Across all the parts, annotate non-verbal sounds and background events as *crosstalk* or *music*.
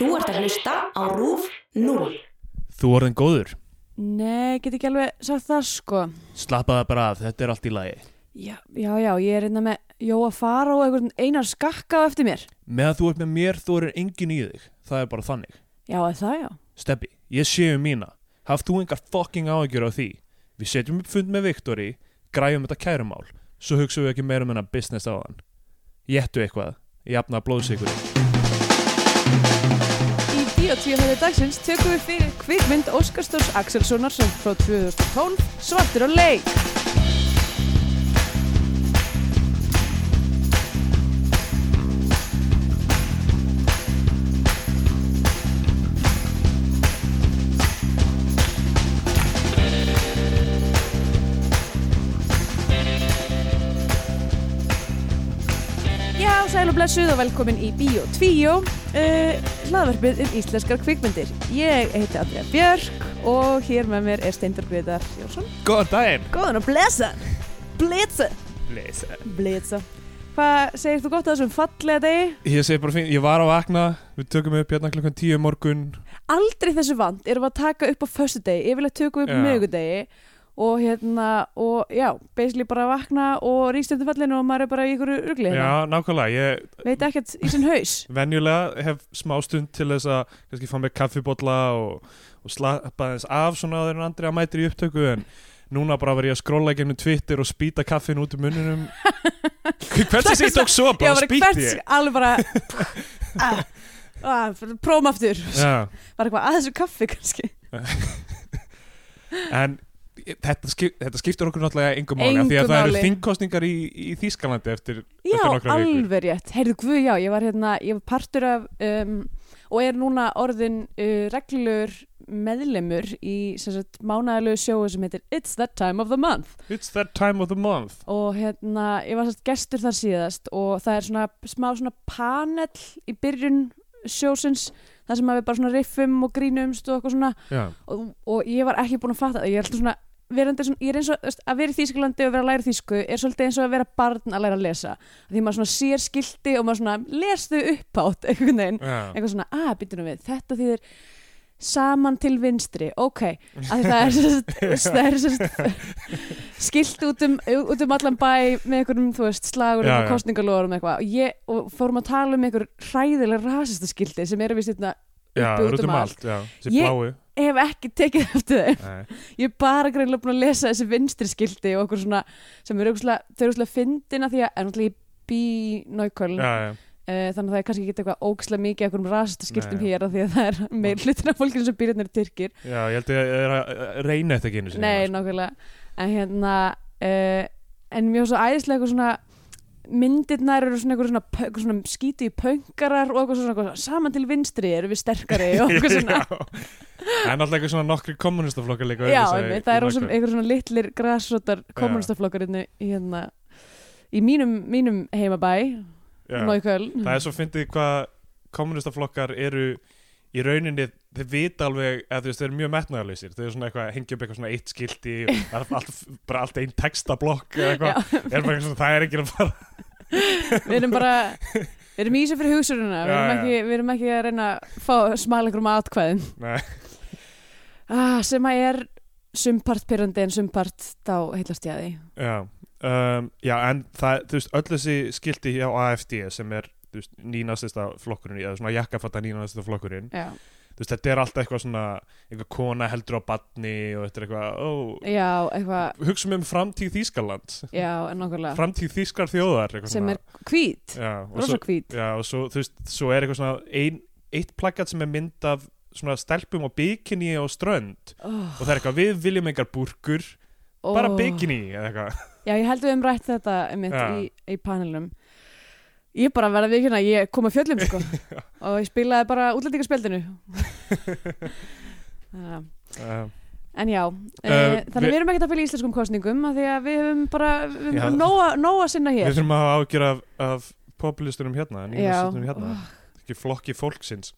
Þú ert að hlusta á RÚF 0. Þú orðin góður, Nei, get ekki alveg sagt það sko slappaða bara af, þetta er allt í lagi. Já, já, já ég er einna með Jóa Fara og einhvern einar skakka eftir mér Meðan þú ert með mér, þú er engin í þig. Það er bara þannig. Já, er það já Steppi, ég sé um mína. Haf þú engar fucking áhyggjur á því. Við setjum upp fund með Viktori, græjum þetta kærumál, svo hugsaum við ekki meira um hennar business á hann. Jettu eitthvað, jafna blóðsikur. Í Bíotvíu dagsins tökum við fyrir kvikmynd Óskarstórs Axelssonar sem frá 2012 Svartir og leik sæl og blessuð og velkomin í Bíó 2 uh, hlaðvarpið um íslenskar kvikmyndir Ég heiti Andrea Björk og hér með mér er Steindur Greitar Jónsson Góðan daginn! Góðan og blessa Blitza Lesa. Blitza Hvað segir þú gott að þessum fallega degi? Ég segi bara fín, ég var að vakna, við tökum upp hérna klukkan tíu morgun. Aldrei þessu vant erum við að taka upp á föstu degi Yfirlega tökum við upp Já. mögudegi og hérna, og já, basically bara vakna og undir fallinu og maður er bara í ykkur rugli hérna. Já, nákvæmlega, ég Veit ekkert í sinn haus. Venjulega hef smá stund til þess að kannski fá mig kaffibotla og, og slappa þess af svona en andri að mætir í upptöku en núna bara verð ég að skrolla gennum Twitter og spýta kaffin út um munninum. *laughs* Hvernig sé ég tók svo? Já, bara hvert, ég. alveg bara *laughs* ah, ah, Prófum aftur. Já, Var eitthvað að þessu kaffi kannski. *laughs* En þetta, skip, þetta skiptir okkur náttúrulega engum máli því að það eru þingkostningar í, í Þýskalandi eftir, Já, eftir nokkra vikur. alveg rétt. Heyrðu guð, já, ég var hérna Ég var partur af um, og er núna orðin uh, reglur meðlemur í mánæðilegu sjóu sem heitir It's That Time of the Month. It's that time of the month. Og hérna, ég var sérst gestur þar síðast og það er svona smá svona panel í byrjun sjósins þar sem við bara svona riffum og grínumst og eitthvað svona. Og, og ég var ekki búin að fatta það. Ég alltaf svona, svona ég er eins og, að vera í Þýskalandi og vera að læra þýsku er svolítið eins og að vera barn að læra að lesa. Því maður svona sér skilti og maður svona les þau uppátt einhvern veginn. Já, eitthvað svona, að, býtum við, þetta þýðir saman til vinstri, ok að það er sérst, er *laughs* skilt út um, út um allan bæ með einhverjum, þú veist, slagur Já, og kostningalórum eitthvað. Og, ég, og fórum að tala um einhver hræðilega rasista skilti sem eru vist hérna já, út um allt þessi Ég- hef ekki tekið eftir þeim. Nei. ég er bara greinlega búin að lesa þessi vinstri skilti og okkur svona sem eru úrslega fyndina því að en náttúrulega ég bý í Náuköln Já, já, uh, þannig að það er kannski ekki eitthvað ógislega mikið eitthvað um rasista skiltum Nei. hér af því að það er meir hlutin af fólkinu sem býr hérna eru tyrkir. Já, ég held að ég er að reyna þetta ekki einu sinni nei, nákvæmlega. En hérna uh, en mjög svo æðislega eitthvað svona myndirnar eru svona eitthvað svona, eitthvað svona skíti í pöngarar og eitthvað svona, eitthvað saman til vinstri eru við sterkari og eitthvað *laughs* svona. Það er náttúrulega eitthvað svona nokkri kommunistaflokkar líka Já, einmitt, það er Norðurköln. einhver svona litlir græsrotar kommunistaflokkar hérna, í hérna í mínum, mínum heimabæ. Náuköln Það er svo fyndið hvað kommunistaflokkar eru í rauninni, þeir vita alveg að þeir eru mjög metnaðarleysir þeir eru svona eitthvað, hengja upp eitthvað svona eitt *laughs* allt, bara allt einn textablokk eitthvað, eitthvað það er ekki að fara við erum bara við erum í þessu fyrir hugsuruna við, erum ekki, við erum ekki að reyna að fá smala ykkur um atkvæðum. Nei, ah, sem að er sumpart pyrrandi en sumpart þá heillast ég að því já um, Já, en það, þú veist, öll þessi skilti hjá AFD sem er þú veist, nýnastista flokkurinn, eða svona jakkafatta nýnastista flokkurinn Já, veist, þetta er alltaf eitthvað svona eitthvað kona heldur á badni og þetta er eitthvað, ó, já eitthvað hugsaum um framtíð Þýskaland framtíð Þýskar þjóðar sem er og rosa hvít. Já, og svo, þú veist, svo er eitthvað svona ein, eitt plaggat sem er mynd af svona stelpum og bikini og strönd. Oh, og það er eitthvað, við viljum búrkur bara oh. bikini eða eitthvað. Já, ég held við um rætt þetta einmitt Já. í, í panelum Ég bara verða við hérna, ég kom að fjöllum sko. *laughs* Og ég spilaði bara útlendingarspjaldinu uh, *laughs* En já, uh, Uh, þannig við- við erum ekkert að fylgja íslenskum kostningum af því að við höfum bara við Já. höfum nóga, nóga sinna við hér þurfum að hafa ágjör af, af populistunum hérna, nýnastunum hérna. Oh, ekki flokki fólksins.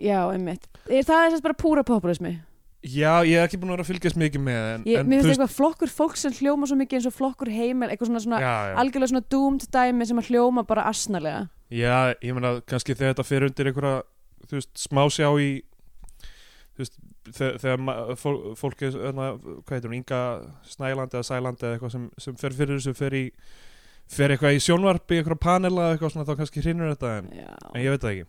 Já, einmitt. Er, Það er sérst bara púra populismi já, ég hef ekki búin að vera að fylgjast mikið með en, ég, en Mér finnst eitthvað flokkur fólk sem hljóma svo mikið eins og flokkur heimel eitthvað svona, svona já, já. algjörlega svona doomed dæmi sem að hljóma bara asnalega. Já, ég meina kannski þegar þetta fer undir einhverja þú veist, smá sjá í þú veist, þegar, þegar fólk, er, hvað heitir hún, Inga Snæland eða Sæland eða eitthvað sem, sem fer fyrir þessu, fer í fer eitthvað í sjónvarpi, eitthvað panela eða eitthvað svona, þá kannski hrinur þetta en, en ég veit það ekki.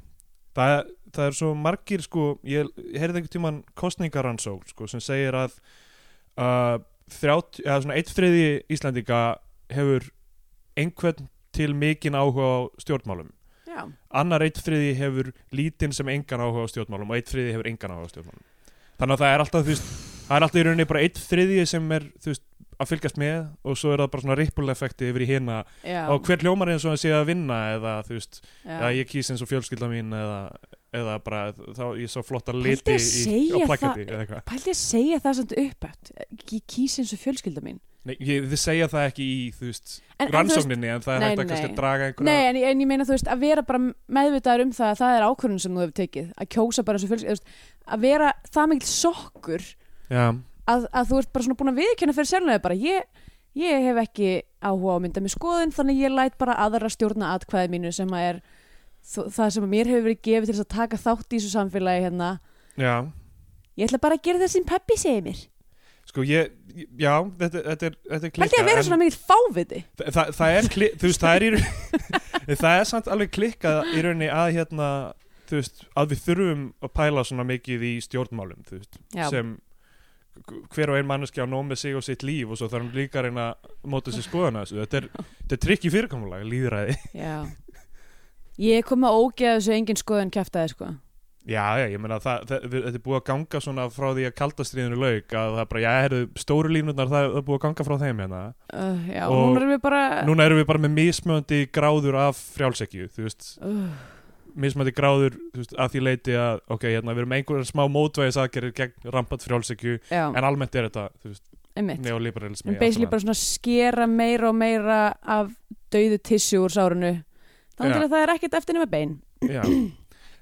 Það, er- það er svo margir sko, ég, ég heyrði einhvern tímann kostningaransók sko, sem segir að uh, 30, eða svona eitt þriði Íslandinga hefur einhvern til mikinn áhuga á stjórnmálum Já. annar eitt þriði hefur lítinn sem engan áhuga á stjórnmálum og eitt þriði hefur engan áhuga á stjórnmálum þannig að það er alltaf þú veist, það er alltaf í rauninni bara eitt þriði sem er þú veist, að fylgjast með og svo er það bara svona ripple effekti yfir í Já. og hver hljómar eins og að sé að vinna eða þú veist, Já. eða ég kýs eins og fjölskylda mín eða, eða bara þá ég svo flotta liti í, á plakati Pældi að segja það samt uppætt Ég kýs eins og fjölskylda mín? Nei, ég, þið segja það ekki í þú veist, en, rannsókninni en það er Nei, hægt að kannski draga einhverja Nei, en, en ég meina þú veist að vera bara meðvitaður um það að það er ákvörðun sem þú hefur tekið að kjósa bara eins og fjölskylda þú veist, að vera það mikil sokkur að, að þú ert bara svona búin að viðkjöna fyrir sjálflega bara ég, ég hef ekki áhuga á mynda með skoðun þannig ég læt bara aðra stjórna atkvæði mínu sem að er það sem mér hefur verið gefið til þess að taka þátt í þessu samfélagi hérna. Já. Ég ætla bara að gera það sem peppi segir mér. Sko ég, já, þetta, þetta er, þetta er klikka að vera en svona mikil fáviti. Það, það, það er kli, þú veist, það er *laughs* það er samt alveg klikkað í rauninni að hérna, þú veist, að við þurfum að pæla svona mikið í stjórnmálum, þú veist, Já. sem hver og ein manneski á nóg með sig og sitt líf og svo þarf hann líka að reyna að móta sér skoðana þessu, þetta er, er trikk í fyrirkomulega, líðræði. Já *laughs* Ég kom að ógeða þessu engin skoðun kæftaði sko. Já, já, ég meina það, það, við- þetta er búið að ganga svona frá því að kaldastriðinu lauk að það er bara, já, herru, stóru línurnar það er búið að ganga frá þeim hérna. uh, Já, og núna erum við bara Núna erum við bara með mismöndi gráður af frjálsekju, þú veist, uh, mismöndi gráður veist, að því leiti að, ok, hérna, við erum með einhverjum smá mótvæðis aðgerið gegn rampat frjálsekju, Já, en almennt er þetta, þú veist, neoliberalismi. En basically bara svona skera meira og meira af dauðu tissjú úr sárunu Þannig að það er ekkert eftir nema bein.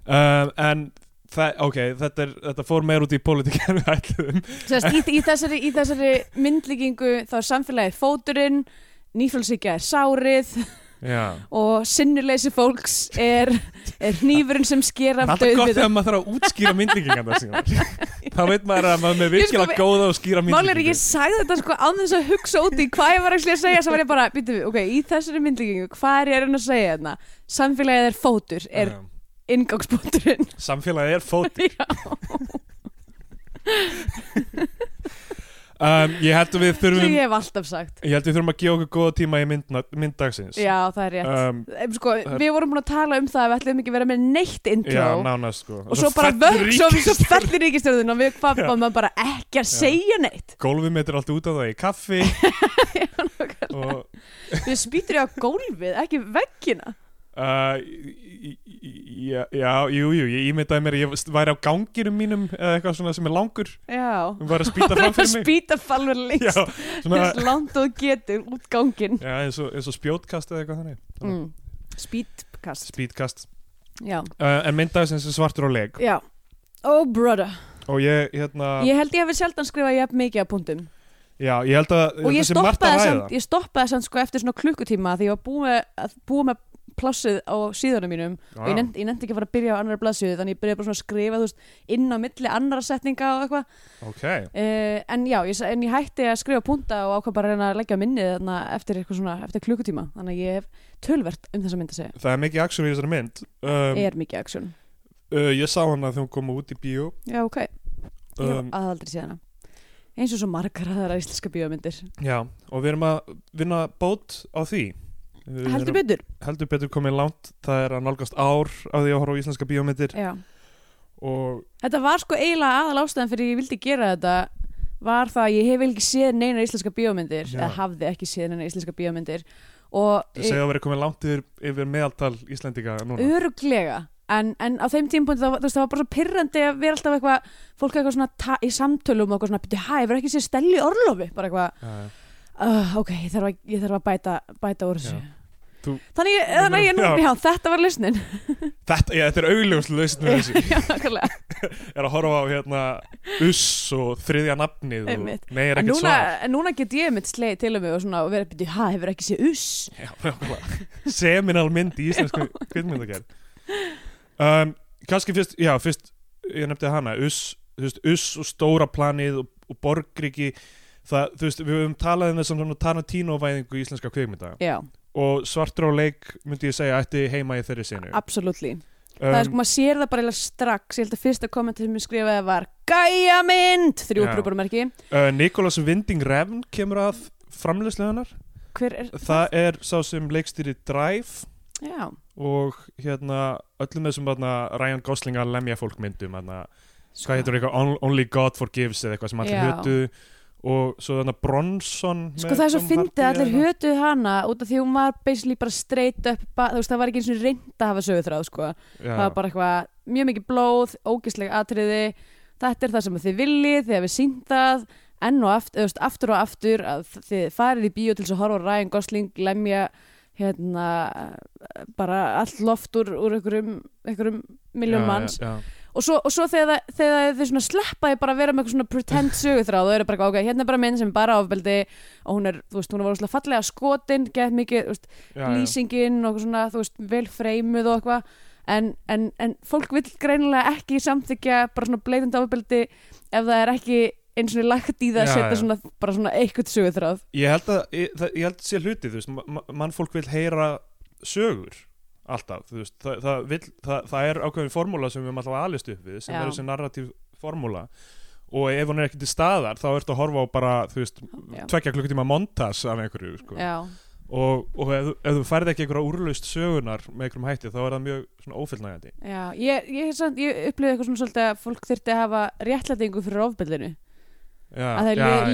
Um, en það, ok, þetta, er, þetta fór meir út í pólitík en við ætluðum. Sest, í, í, þessari, í þessari myndlíkingu þá er samfélagið fóturinn nýfrálsíkja er sárið Já. og sinnuleysi fólks er, er hnífurinn sem sker af Það er gott þegar maður þarf að útskýra myndlíkingarna síðan. *laughs* þá veit maður að maður með Ég sko, virkilega góða og skýra Mál er myndlíkingu. ég sagði þetta sko án þess að hugsa út í hvað ég var að segja svo var ég bara, býtum við, ok, í þessari myndlíkingu hvað er ég að reyna að segja þarna samfélagið er fótur, er Já. inngangspunkturinn Samfélagið er fót *laughs* Já, um, Ég held að við þurfum ég hef alltaf sagt. Ég held að við þurfum að gefa okkur góða tíma í myndna, mynddagsins. Já, það er rétt. Um, Em, sko, Við vorum búin að tala um það að við ætlum ekki að vera með neitt intro. Já, nánast sko. Og svo bara fellur vögg, svo, svo ríkisstjórnin. fellir ríkistjórðin og við *laughs* Já. maður bara ekki að segja neitt. Gólfið mitt er allt út af það í kaffi. *laughs* Og Við spýtur ég á gólfið, ekki veggina. Uh, já, já, jú, jú, ég ímyndaði mér að ég væri á ganginum mínum eða eitthvað svona sem er langur. Já. Og var að spýta fram fyrir *laughs* mig. Spýta falver lengst. Þess langt og getur út gangin já eins, og, eins og spjótkast eða eitthvað þannig. Mm. Spýtkast Spýtkast uh, En myndagsins er svartur á leg já. Oh brother. Og ég, hérna Ég held ég hefði sjaldan skrifað jafn mikið af punktum. Já, ég held að Og ég að stoppaði samt sko eftir svona klukkutíma því ég var að- búið með plássið á síðanum mínum og ég Já. nefndi, ég nefndi ekki að fara að byrja á annara blaðsjöðu þannig ég byrjaði bara svona að skrifa veist, inn á milli annara setninga og eitthvað. Ok, uh, en já, ég, en ég hætti að skrifa punta og ákvað bara að reyna að leggja þarna eftir svona, eftir klukkutíma. Þannig að ég hef tölvert um þessa mynd að segja. Það er mikið action í þessari mynd. Um, er mikið action, uh, Ég sá hana þegar hún kom út í bíó. Já ok. Ég hef um, aðaldri síðana eins og svo margar aðra íslenska bíómyndir. Já, og við erum að vinna bót á því heldur betur heldur betur komin langt Það er að nálgast ár á því að horfa á íslenska bíómyndir já. og Þetta var sko eiginlega aðal ástæðan fyrir ég vildi gera þetta var það að ég hef ekki séð neina íslenska bíómyndir Já. eða hafði ekki séð neina íslenska bíómyndir og það segja að vera komin langt yfir, yfir meðaltal Íslendinga núna öruglega en, en á þeim tímpúndi það, það var bara svo pirrandi að vera alltaf eitthvað fólk eitthvað svona í samtölum og eitthvað svona, byrju, hæ, ég verð ekki séð Stelli Orlofi bara eitthvað, Já, já. uh, ok, ég þarf að, ég þarf að bæta, bæta úr þessu Já. Þú- þannig, ég- þannig að ég, nú, Já. já, þetta var lausnin. Þetta, já, þetta er augljóslu lausn með þessu. já, nákvæmlega. *laughs* Er að horfa á hérna Uss og þriðja nafnið og nei er ekkert núna, svar. en núna get ég mitt sleið til um mig og svona og verið, byrju, hæ, hefur ekki séð uss? Já, nákvæmlega. Seminal mynd í íslensku *laughs* kvikmyndagerð. Um, kannski fyrst, já, fyrst ég nefndi hana, Uss, þú Uss og stóra planið og, og Borgriki það, þú veist, við höfum talað um þessum Tarantino-væðingu íslenska kvikmynda. Já, og svartur á leik myndi ég segja ætti heima í þeirri sinu absolutely. Það er sko, maður sér það bara strax. Ég held að fyrsta kommenti sem ég skrifaði var Gæja mynd, þrjú Já. prúparmerki uh, Nikolas Winding Refn kemur að framleysleganar er það er sá sem leikstýri Drive. Já, og hérna öllum þessum Ryan Gosling að lemja fólk myndum hérna, sko, hvað heitur eitthvað On- Only God Forgives eða eitthvað sem allir Já. Hötu og svo þarna Bronson Sko það er svo fyndið að allir hötuð hana út af því hún var basically bara straight up þú veist það var ekki eins og reynd að hafa söguþráð sko. það var bara eitthvað mjög mikið blóð ógisleg atriði. Þetta er það sem þið viljið, þið hefur sínt það enn og aftur, veist, aftur og aftur að þið farið í bíó til þess að horfa Ryan Gosling lemja hérna bara allt loft úr, úr einhverjum, einhverjum miljón manns. já, og svo, og svo þegar, þegar þið svona sleppaði bara að vera með eitthvað svona pretend söguþráð og eru bara, ok, hérna er bara minn sem er bara ofbeldi og hún er, þú veist, hún er voru fallega skotin, gett mikið, þú veist, já, lýsingin og svona, þú veist, vel freimuð og eitthvað. En, en, en fólk vill greinilega ekki samþykja bara svona bleitandi ofbeldi ef það er ekki eins og lagt í það að setja svona, bara svona eitthvað söguþráð. Ég held að ég, það, ég held að sé hluti þú veist, ma- ma- mannfólk vil heyra sögur alltaf, þú veist, það, það, vill, það, það er ákveðin formúla sem við erum alltaf alist upp við sem Já. er þessi narratív formúla. Og ef hún er ekki til staðar þá ertu að horfa á bara, þú veist, Já. tvekja klukkutíma montas af einhverju, sko. Og, og ef, ef þú færði ekki einhverja úrlaust sögunar með einhverjum hætti þá er það mjög svona ófyllnægandi já, ég, ég, ég, upplifði eitthvað svona svolítið að fólk þyrfti að hafa réttlætingu fyrir ofbeldinu. já, að það er ég, auðvitað.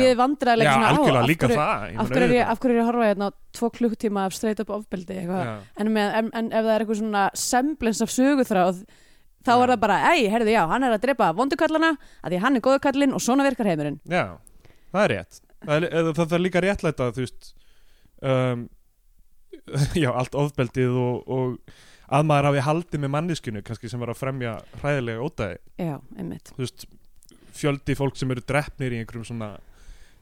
af hverju er ég að horfa hérna tvo klukktíma af straight up ofbeldi en, með, en, en ef það er eitthvað svona semblens af söguþráð þá Já. er það bara, ei, herðu, já, hann er að drepa vondukallana að því hann er góðukallin og svona virkar heimurinn. Já, það er rétt. Það er, það, er líka réttlæta þú veist um, *laughs* Já, allt ofbeldið og, og að maður hafi haldið með manneskinu kannski sem var að fremja hræðilega ódæði. Já, einmitt. Þú veist, fjöldi fólk sem eru drefnir í einhverjum svona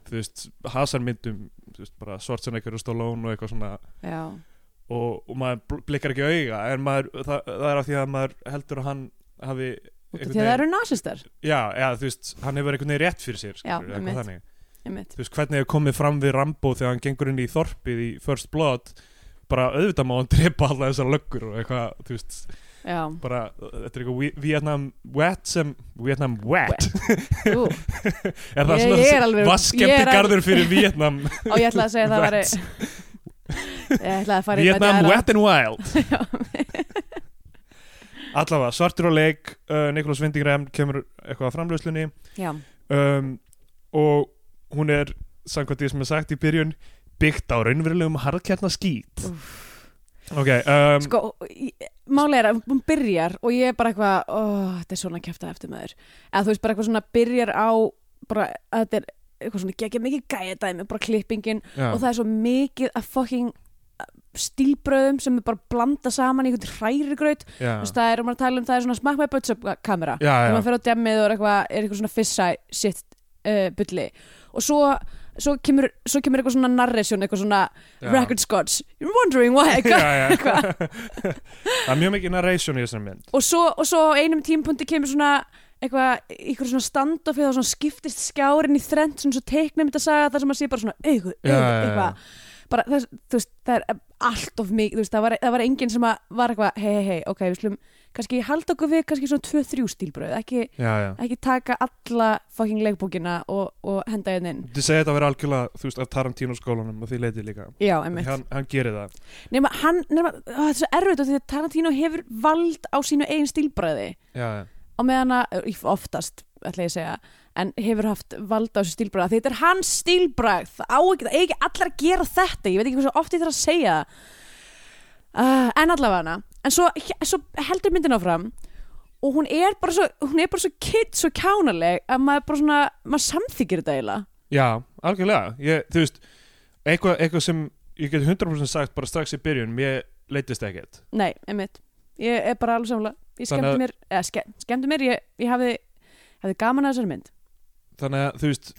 þú veist, hasarmyndum þú veist, bara Schwarzenegger og Stallone og eitthvað svona. Og, og maður bl- blikkar ekki auga en maður, það, það er af því að maður heldur að hann hafi því að það eru nasistar. Já, já, þú veist, hann hefur einhvern veginn rétt fyrir sér Já, einmitt. einmitt, þú veist, hvernig hefur komið fram við Rambo þegar hann gengur inn í þorpið í First Blood bara auðvitað má hann drepa alla þessar löggur og eitthvað, þú veist, já, bara þetta er eitthvað Vi- Vietnam wet sem Vietnam wet, *laughs* ú, er það Ég- svona vaskemti garður fyrir Vietnam? Og ég ætlaði að segja að það væri *laughs* *laughs* Vietnam wet and wild. Allavega, svartur á leik uh, Nikolás Vindingrem kemur eitthvað að framlöslunni já, um, og hún er samkvæmt því sem er sagt í byrjun byggt á raunverulegum harðkjarna skít ok, um, sko málið er að hún byrjar og ég er bara eitthvað, ó, þetta er svona kæfta eftir maður eða þú veist bara eitthvað svona byrjar á bara að þetta er eitthvað svona geggja mikið gæja dæmi, bara klippingin já, og það er svo mikið af fucking uh, stílbröðum sem er bara blanda saman í einhvern þú veist það er, um að tala um það er svona smack my butts up kamera já, þegar maður fer á demmið og er eitthvað, er eitthvað svona fissa shit uh, bulli. Og svo, svo, kemur, svo kemur eitthvað svona narration, eitthvað svona Já. record scotch you're wondering why eitthvað, já, já. eitthvað. það er mjög mikið narration í þessari mynd og svo, og svo á einum tímpunkti kemur svona eitthvað, eitthvað svona standoff eða svona skiptist skjárin í þrend svona svo teiknum þetta saga þar sem maður sé bara svona augu, augu, Já, já, já. eitthvað bara það, þú veist, það er allt of mikið, þú veist, það var, það var enginn sem að var eitthvað, hei, hei, hei, ok, við slum kannski halda okkur við kannski svona 2-3 stílbröð ekki, já, já. ekki taka alla fucking leikbókina og, og henda hérna inn. Þið segja þetta að vera algjörlega, þú veist, af Tarantino skólanum og því leiti líka. Já, einmitt. hann, hann gerir það. Nema hann, á, þetta er svo erfitt því að Tarantino hefur vald á sínu eigin stílbröði Já, já, meðan að, í- oftast ætla ég að segja, en hefur haft vald á þessu stílbragð, þetta er hans stílbragð. Það það er ekki allar að gera þetta. Ég veit ekki hversu oft ég þarf að segja það. Uh, en allavega en svo, svo heldur myndin áfram og hún er bara svo hún er bara svo kidd, svo kjánaleg að maður bara svona, maður samþykir þetta eiginlega. Já algjörlega. Ég, Þú veist, eitthvað, eitthvað sem ég get 100% sagt bara strax í byrjun mér leitist ekkert. Nei, einmitt, ég er bara alveg samlega ég skemmti mér, eða ske, skemmti mér ég, ég hafði, hafði gaman að þessari mynd. Þannig að, þú veist,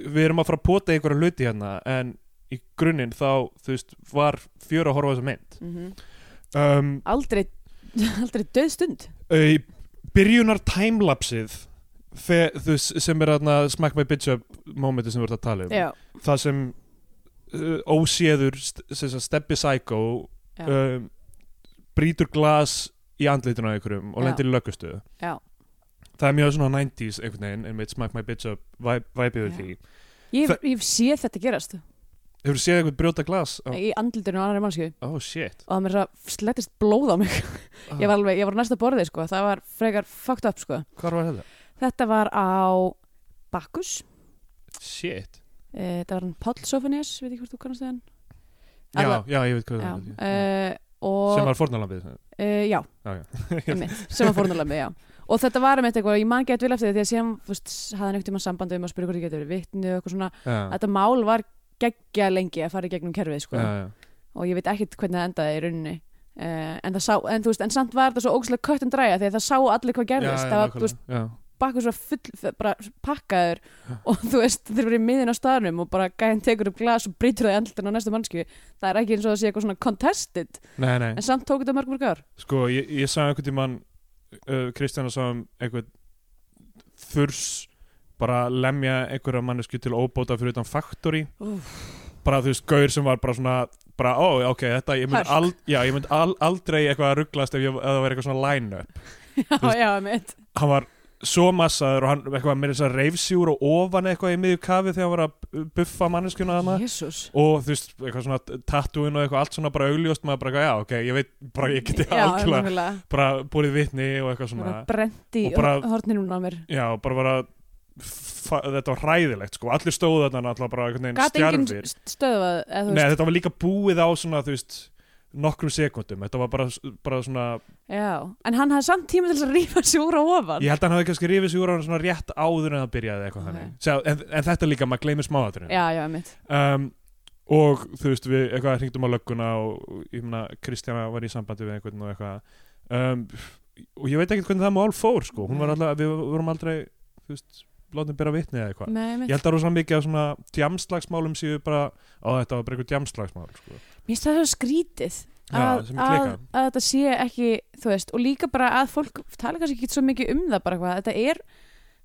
við erum að fara að pota einhverja hluti hérna en í grunninn þá, þú veist, var fjör að horfa þessa mynd. Mm um, aldrei *laughs* aldrei döð stund. í, byrjunar timelapsið sem er þarna smack my bitch up momenti sem við erum að tala um já, það sem uh, óséður st steppi psycho um, brýtur glas í andlitinu á einhverjum og lendir í löggustu það er mjög svona 90s einhvern veginn einmitt smack my bitch up væ- væpið við því. Ég, Það- ég sé þetta gerast hefur séð einhvern brjóta glas? Oh, í andlutinu á annari mannsku oh shit. Og það mér svo slettist blóð á mig. Ég var alveg, ég var á næsta borði sko. Það var frekar fucked up sko. Hvað var þetta? þetta var á Bakkus. Shit. Uh, þetta var hann Páll Sofanias veit ekki hvort þú kannast hann? Já, Alla- já, ég veit hvað það er uh, og sem var fórnalambið uh, já, já, já. *laughs* einmitt, sem var fórnulegmi, já. Og þetta var einmitt eitthvað, ég man gett vel eftir því að síðan, þú veist, hafði hann einhvern tímann sambandi um að spyrja hvort ég geti verið vitni og eitthvað svona. Þetta mál var geggja lengi að fara í gegnum kerfið, sko. Já, já. og ég veit ekkit hvernig það endaði í rauninni. Uh, en sá, en veist, en samt var þetta svo ógæslega kött en dræja að það sá allir hvað gerðist. Já, það var, veist, bakkur svo full, bara pakkaður og þú veist, þeir í miðin á staðnum og bara gæðin tekur upp glas og brýtur það í andlutin á næstu mannsku það er ekki eins og það sé eitthvað svona contested. Nei, nei. En samt tók þetta mörg mörg ár. Sko, ég, ég sagði einhvern tímann uh, Kristjana sagði um einhvern þurs bara lemja einhverja mannesku til óbóta fyrir utan factory. Úff. bara þú veist, gaur sem var bara svona bara, ó, ok, þetta, ég mynd, al, já, ég mynd al, aldrei eitthvað að rugglast ef, ég, ef það var eitthvað svona line-up. *laughs* Já, já, mitt hann var svo massaður og hann eitthvað með þess að reifsjúr og ofan eitthvað í miðju kafi þegar hann var að buffa manneskuna þarna. Jésús og þú veist, eitthvað svona tattúin og eitthvað allt svona bara augljóst maður bara, já, ok, ég veit bara, ég geti algjörlega. bara búið vitni og eitthvað bara svona brent í Og bara- horninum á mér. Já, bara bara þetta var hræðilegt sko, allir stóðu þarna alltaf bara stjarfir. st- stöðvað Nei, þetta var líka búið á svona, þú veist nokkrum sekundum, þetta var bara, bara svona já, en hann hafði samt tíma til þess að rífa sig úr á ofan. Ég held að hann hafi kannski rifið sig úr á hann svona rétt áður en það byrjaði eitthvað Ok. þannig en, en þetta líka, maður gleymir smáðaturinn já, já, mitt um, og þú veist, við eitthvað hringdum á lögguna og ég meina, Kristjana var í sambandi við einhvern og eitthvað. Um, og ég veit ekkert hvernig það mál fór sko, hún var alltaf, við vorum aldrei þú veist, látum byrja vitni eða eitthvað. Ég held að rosa mikið af svona djamslagsmálum séu bara, á þetta var bara eitthvað djamslagsmál sko. Mér finnst það svo skrítið Já, að, sem að, að þetta sé ekki þú veist, og líka bara að fólk tala kannski ekki svo mikið um það bara hvað þetta er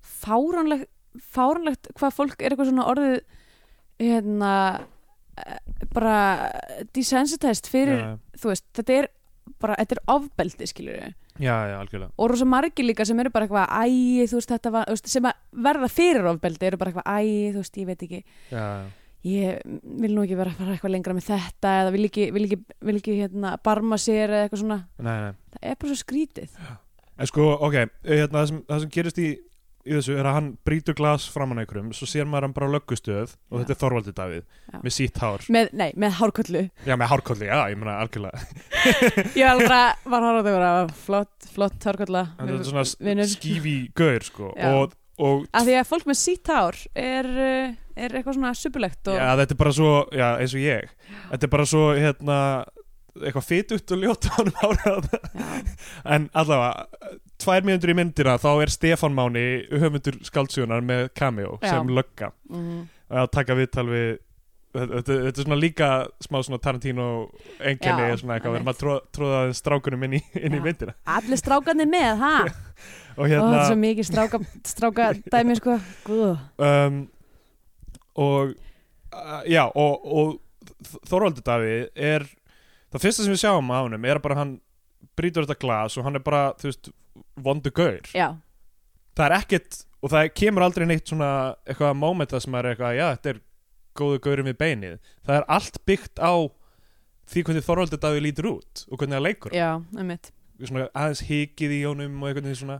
fáránlegt fáránlegt hvað fólk er eitthvað svona orðið hérna eh, bara desensitized fyrir, já, þú veist, þetta er bara, þetta er ofbeldi, skilur við já, já, algjörlega og rosa margir líka sem eru bara eitthvað æ, þú veist, þetta var, sem að verða fyrir ofbeldi eru bara eitthvað, æ, þú veist, ég veit ekki já, já. ég vil nú ekki vera að fara eitthvað lengra með þetta eða vil ekki, vil ekki, vil ekki hérna, barma sér eða eitthvað svona Nei, nei. það er bara svo skrítið en sko, ok, hérna, það, sem, það sem gerist í í þessu er að hann brýtur glas framan á einhverjum svo sér maður hann bara löggustöð og þetta er Þorvaldi Davíð Já. með sítt hár með, nei, með hárkollu já, með hárkolli, já, ég meina algjörlega *laughs* ég var bara, var hár á þau bara flott, flott hárkolla hann er svona vinur. skífi gaur sko. Já. og, og af því að fólk með sítt hár er, uh, er eitthvað svona suppulegt og já, þetta er bara svo, já, eins og ég þetta er bara svo, hérna eitthvað fytugt og ljótt á hann hárið já, en allavega, tvær mínútur í myndina þá er Stefán Máni höfundur skaldsjónar með cameo Já. sem lögga. Mm, að taka viðtal við þetta, þetta, þetta er svona líka smá svona Tarantino enginni, Já, svona eitthvað, við erum einmitt. að tróða, tróða aðeins strákunum inn í, inn í myndina. Allir strákarnir með, ha? *laughs* Og Ó, það hérna er svo mikið stráka, stráka dæmi sko um, og uh, já, og, og Þorvaldur Davíð er það fyrsta sem við sjáum á honum er bara hann brýtur þetta glas og hann er bara, þú veist vondu gaur. Já, það er ekkert og það kemur aldrei neitt svona eitthvað mómenta sem er eitthvað, já þetta er góðu gaurin við beinið, það er allt byggt á því hvernig Þorvaldur Davíð lítur út og hvernig það leikur. Já, einmitt. Svona aðeins hikið í honum og eitthvað svona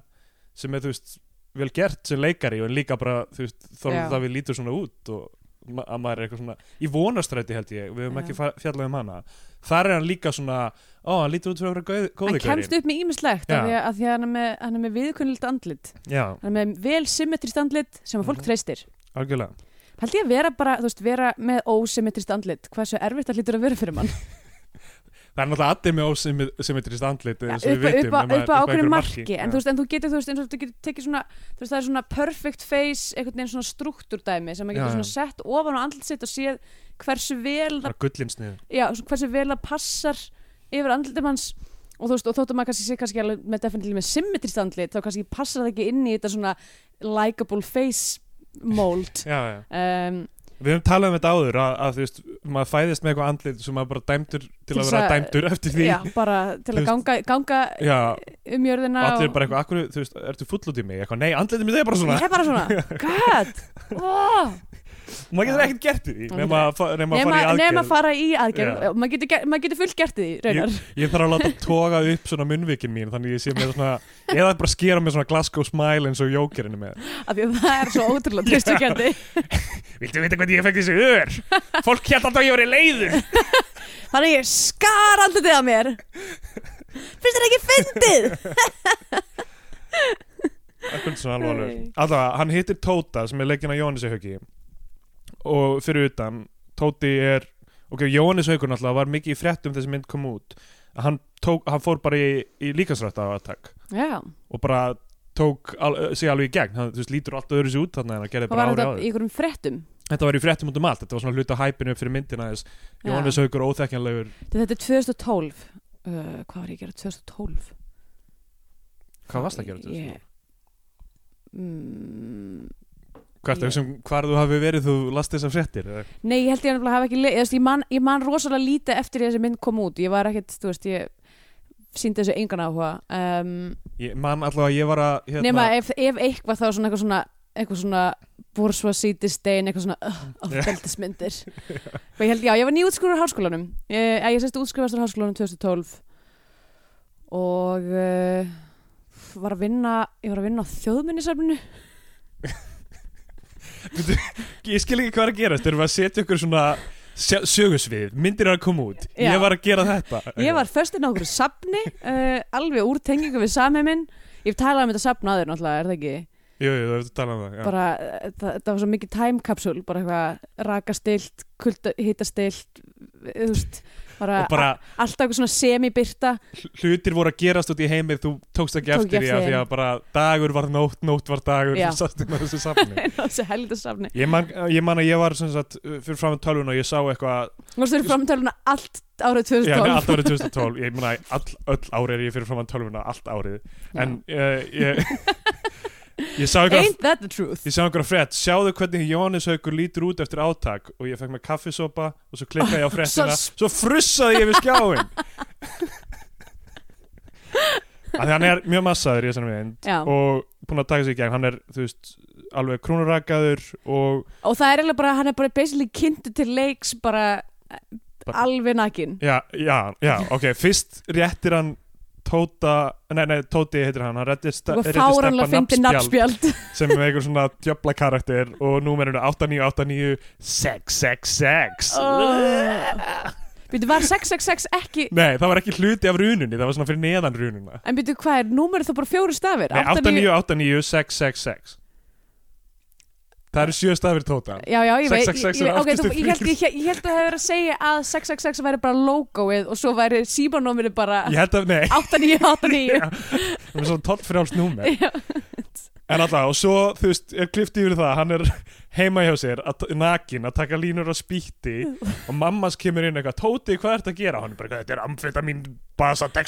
sem er þú veist vel gert sem leikari og líka bara þú veist. Þorvaldur Davíð lítur svona út og að maður er eitthvað svona í vonastræti held ég, við höfum ekki fjallað um hana. Þar er hann líka svona ó, hann lítur út fyrir að vera góði hann kemst upp með ímislegt af því að, að hann er með, hann er með viðkunnilegt andlit. Já, hann er með vel symmetrist andlit sem að fólk Mhm. treystir. Algjörlega. Held ég að vera bara, þú veist, vera með ósymmetrist andlit hversu erfitt það hlýtur að vera fyrir mann *laughs* Það er náttúrulega allir með ósymmetrist andlit og upp, upp, upp á ákveðinu einhverju marki, en, þú veist, en þú getur þú veist, eins og þú getur tekið svona veist, það er svona perfect face einhvern veginn svona struktúrdæmi sem maður getur svona sett ofan á andlit sitt og séð hversu vel það, já, hversu vel það passar yfir andlitum hans og þú veist, og þóttum maður kannski sé kannski alveg með definitíli með symmetrist andlit þá kannski passar það ekki inn í þetta svona likeable face mold. *laughs* Já, já. um, Við höfum talað um þetta áður að, að þú veist, maður fæðist með eitthvað andlit sem maður bara dæmdur til, Til að vera dæmdur eftir því. Já, bara til að ganga, ganga Já, um jörðina og allir bara eitthvað, akkur, þú veist, ertu full út í mig? Eitthvað, nei, andlitið mitt er bara svona. Ég er bara svona, *laughs* god oh. maður getur ekkert gert í því nema, að fa- nema að nema, fara í nema aðgerð. að fara í aðgerð. Já. maður getur, getur fullt gert í því raunar. ég þarf að láta toga upp svona munnvikin mín þannig ég sé með svona eða bara skera með svona Glasgow smile eins og jókerinu með. Af því að það er svo ótrúlega tristukjandi *laughs* Viltu vita hvernig ég fekk þessi ör? Fólk hérna alltaf að ég verið leiður. *laughs* Þannig ég skar andlitið að mér. Finnst þér ekki fyndið? Allavega, hann hittir Tóta sem er leikinn af Jóhannes Hauki og fyrir utan Tóti er, ok, Jóhannes Haukur náttúrulega var mikið í fréttum þessi mynd kom út hann, tók, hann fór bara í, í líkasrætt af aðtak já, og bara tók al, sig alveg í gegn. Hann þú veist, lítur alltaf öðru sér út þarna en hann gerði bara var ári þetta áður. í einhverjum fréttum? Þetta var í fréttum út um allt, þetta var svona hluta hæpinu upp fyrir myndina þess Já. Jóhannes Haukur óþekkjanlegur. Þetta er 2012 uh, hvað var ég að gera? 2012 Hvað varst að gera þetta? Ég- mm, Hvað ertu ég- sem hvar þú hafi verið þú last þessar fréttir? eða? Nei, ég held ég nefnilega hafa ekki ég, man, ég man rosalega lítið eftir því að þessi mynd kom út. Ég var ekkert, þú veist, ég síndi þessu engan áhuga. Um, Ég man allavega að ég var að hérna, Nema ef, ef eitthvað þá svona eitthvað svona eitthvað svona bourgeoisie stein eitthvað svona *laughs* ofbeldismyndir. Og ég held, já, ég var nýjútskrifur háskólanum. Ég, ég sérst útskrifast á háskólanum 2012 og uh, var að vinna ég var að vinna á þjóðminnisafninu *laughs* Ég skil ekki hvað er að gerast. Erum við að setja ykkur svona sögusvið. Myndir er að koma út. Já. Ég var að gera þetta. Ég var föstinn á okkur safni uh, alveg úr tengingu við samheiminn ég hef talað um þetta safn aður náttúrulega, er það ekki? Jú, jú, þú ert að tala um það bara, uh, það, það var svo mikið time capsule bara eitthvað rakastilt hittastilt þú veist, bara, bara alltaf eitthvað svona semibyrta hlutir voru að gerast út í heimið Þú tókst ekki Tók eftir því að Því að bara dagur var nótt, nótt var dagur Já. Þessu safni. *laughs* Safni. Ég man, ég man að ég var sagt, uh, fyrir fram með tölvun og ég sá eitthvað þú veist fyrir framtöluna allt árið Já, 2012 nei, allt árið 2012 Ég meina, all, öll árið er ég fyrir fram með tölvuna Allt árið. En uh, ég *laughs* Ég sá ain't that the truth? Einhverja frétt, sjáðu hvernig Jóhannes Haukur lítur út eftir átak og ég fekk með kaffisopa og svo klikkaði ég á *laughs* fréttina. Svo- svo frussaði ég við skjáin *laughs* að hann er mjög massaður í þessari mynd Já. og búinn að taka sig í gegn. Hann er, þú veist, alveg krúnurakaður og og það er eiginlega bara, hann er bara basically kynntu til leiks bara, Bara- alveg nakin. Já, já, já, ok, fyrst réttir hann Tóta, nei, nei, Tóti heitir hann, hann fáranlega Steppa nafnspjald *laughs* sem er einhver svona djöfla karakter og númerinu 8989 666 oh. Býtu, var 666 ekki Nei, það var ekki hluti af rununni, það var svona fyrir neðan rununa En byrju, hvað er, númerið þá bara fjóri stafir? Nei, 89 8989666 Það eru sjö stafir tóta. Já, já, ég veit, ég, 666 ég, er þú, afskipti ég, held, að það hefur að segja að 666 væri bara logoið og svo væri símanóminu bara Ég held að, nei. 8989 *laughs* Það er svona tollfrjálst númer. Já. En alltaf, og svo, þú veist, er klift yfir það Hann er heima hjá sér, nakin Að taka línur á spýtti Og mammas kemur inn eitthvað Tóti, hvað ertu að gera? Hann er bara, þetta er amfetamin Basa Ok,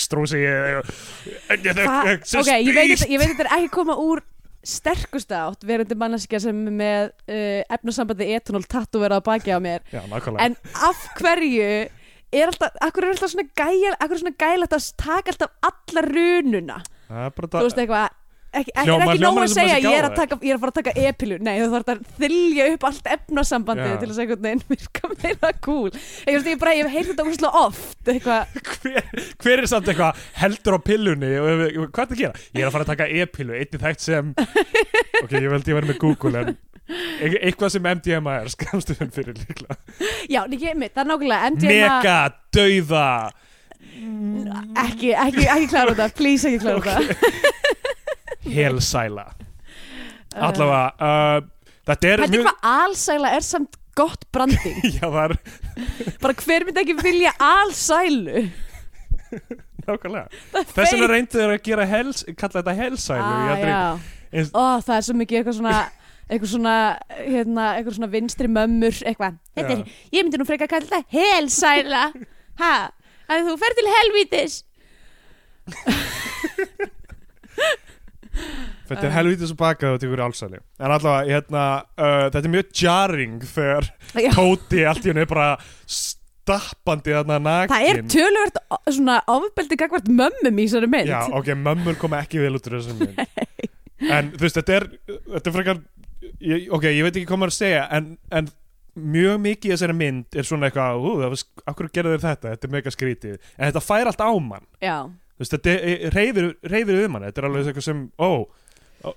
ég veit, þetta- ekki koma úr sterkustu átt verandi manneskja sem með uh, efnasambandi etanól tattuverað að baki á mér. Já, en af hverju er alltaf, akkur er alltaf svona gæl akkur er svona gælægt að taka alltaf alla rununa? Það þú veist eitthvað ekki, ekki, Hljómar- ekki nóg hljómar að eins og segja maður sé ég er, að gáfaður. taka, ég er að fara að taka epilu nei þú þarf að þylja upp allt efnasambandið Já. til þess að einhvern veginn virka meira cool. Ég, veist, ég, bara, ég hef heyrt þetta úrslega oft eitthvað, *laughs* hver, hver er samt eitthvað heldur á pillunni og hvað er það að gera? Ég er að fara að taka e-pillu, einnig þægt sem *laughs* ok, ég veldi að vera með Google en e- eitthvað sem MDMA er skamstöðun fyrir líklega. Já, ekki, einmitt, það er nákvæmlega MDMA Mega, dauða. Ekki, ekki, ekki klára þetta, please ekki klára þetta *laughs* helsæla. Allavega, uh, þetta er Hætti hvað alsæla er samt gott branding? *laughs* Já, það er bara hver myndi ekki vilja alsælu? Nákvæmlega. *laughs* Er þess vegna feit. reyndu þeir að gera hels, kalla þetta helsælu. Ah, Ég aldrei- já. eins- Ó, það er svo mikið eitthvað svona eitthvað svona, hérna, eitthvað svona vinstri mömmur, eitthvað. Þetta er, ég myndi nú frekar að kalla þetta helsæla. Ha, að þú fer til helvítis *laughs* Þetta er helvítið svo bakað og tekur álsæli En allavega, hérna, uh, þetta er mjög jarring þegar. Tóti allt í henni er bara stappandi þarna nakin. Það er o- svona ofbeldi gagvart mömmum í þessari mynd. Já, ok, mömmur koma ekki vel út úr þessum mynd. En þú veist, þetta er þetta er frekar ég, ok, ég veit ekki hvað maður að segja en, en mjög mikið í þessari mynd er svona eitthvað, ú, það var, akkur gerðu þér þetta? Þetta er mega skrítið, en þetta fær allt á mann. Já, þú veist, þetta er- reyfir, reyfir um hann, þetta er alveg eitthvað sem ó,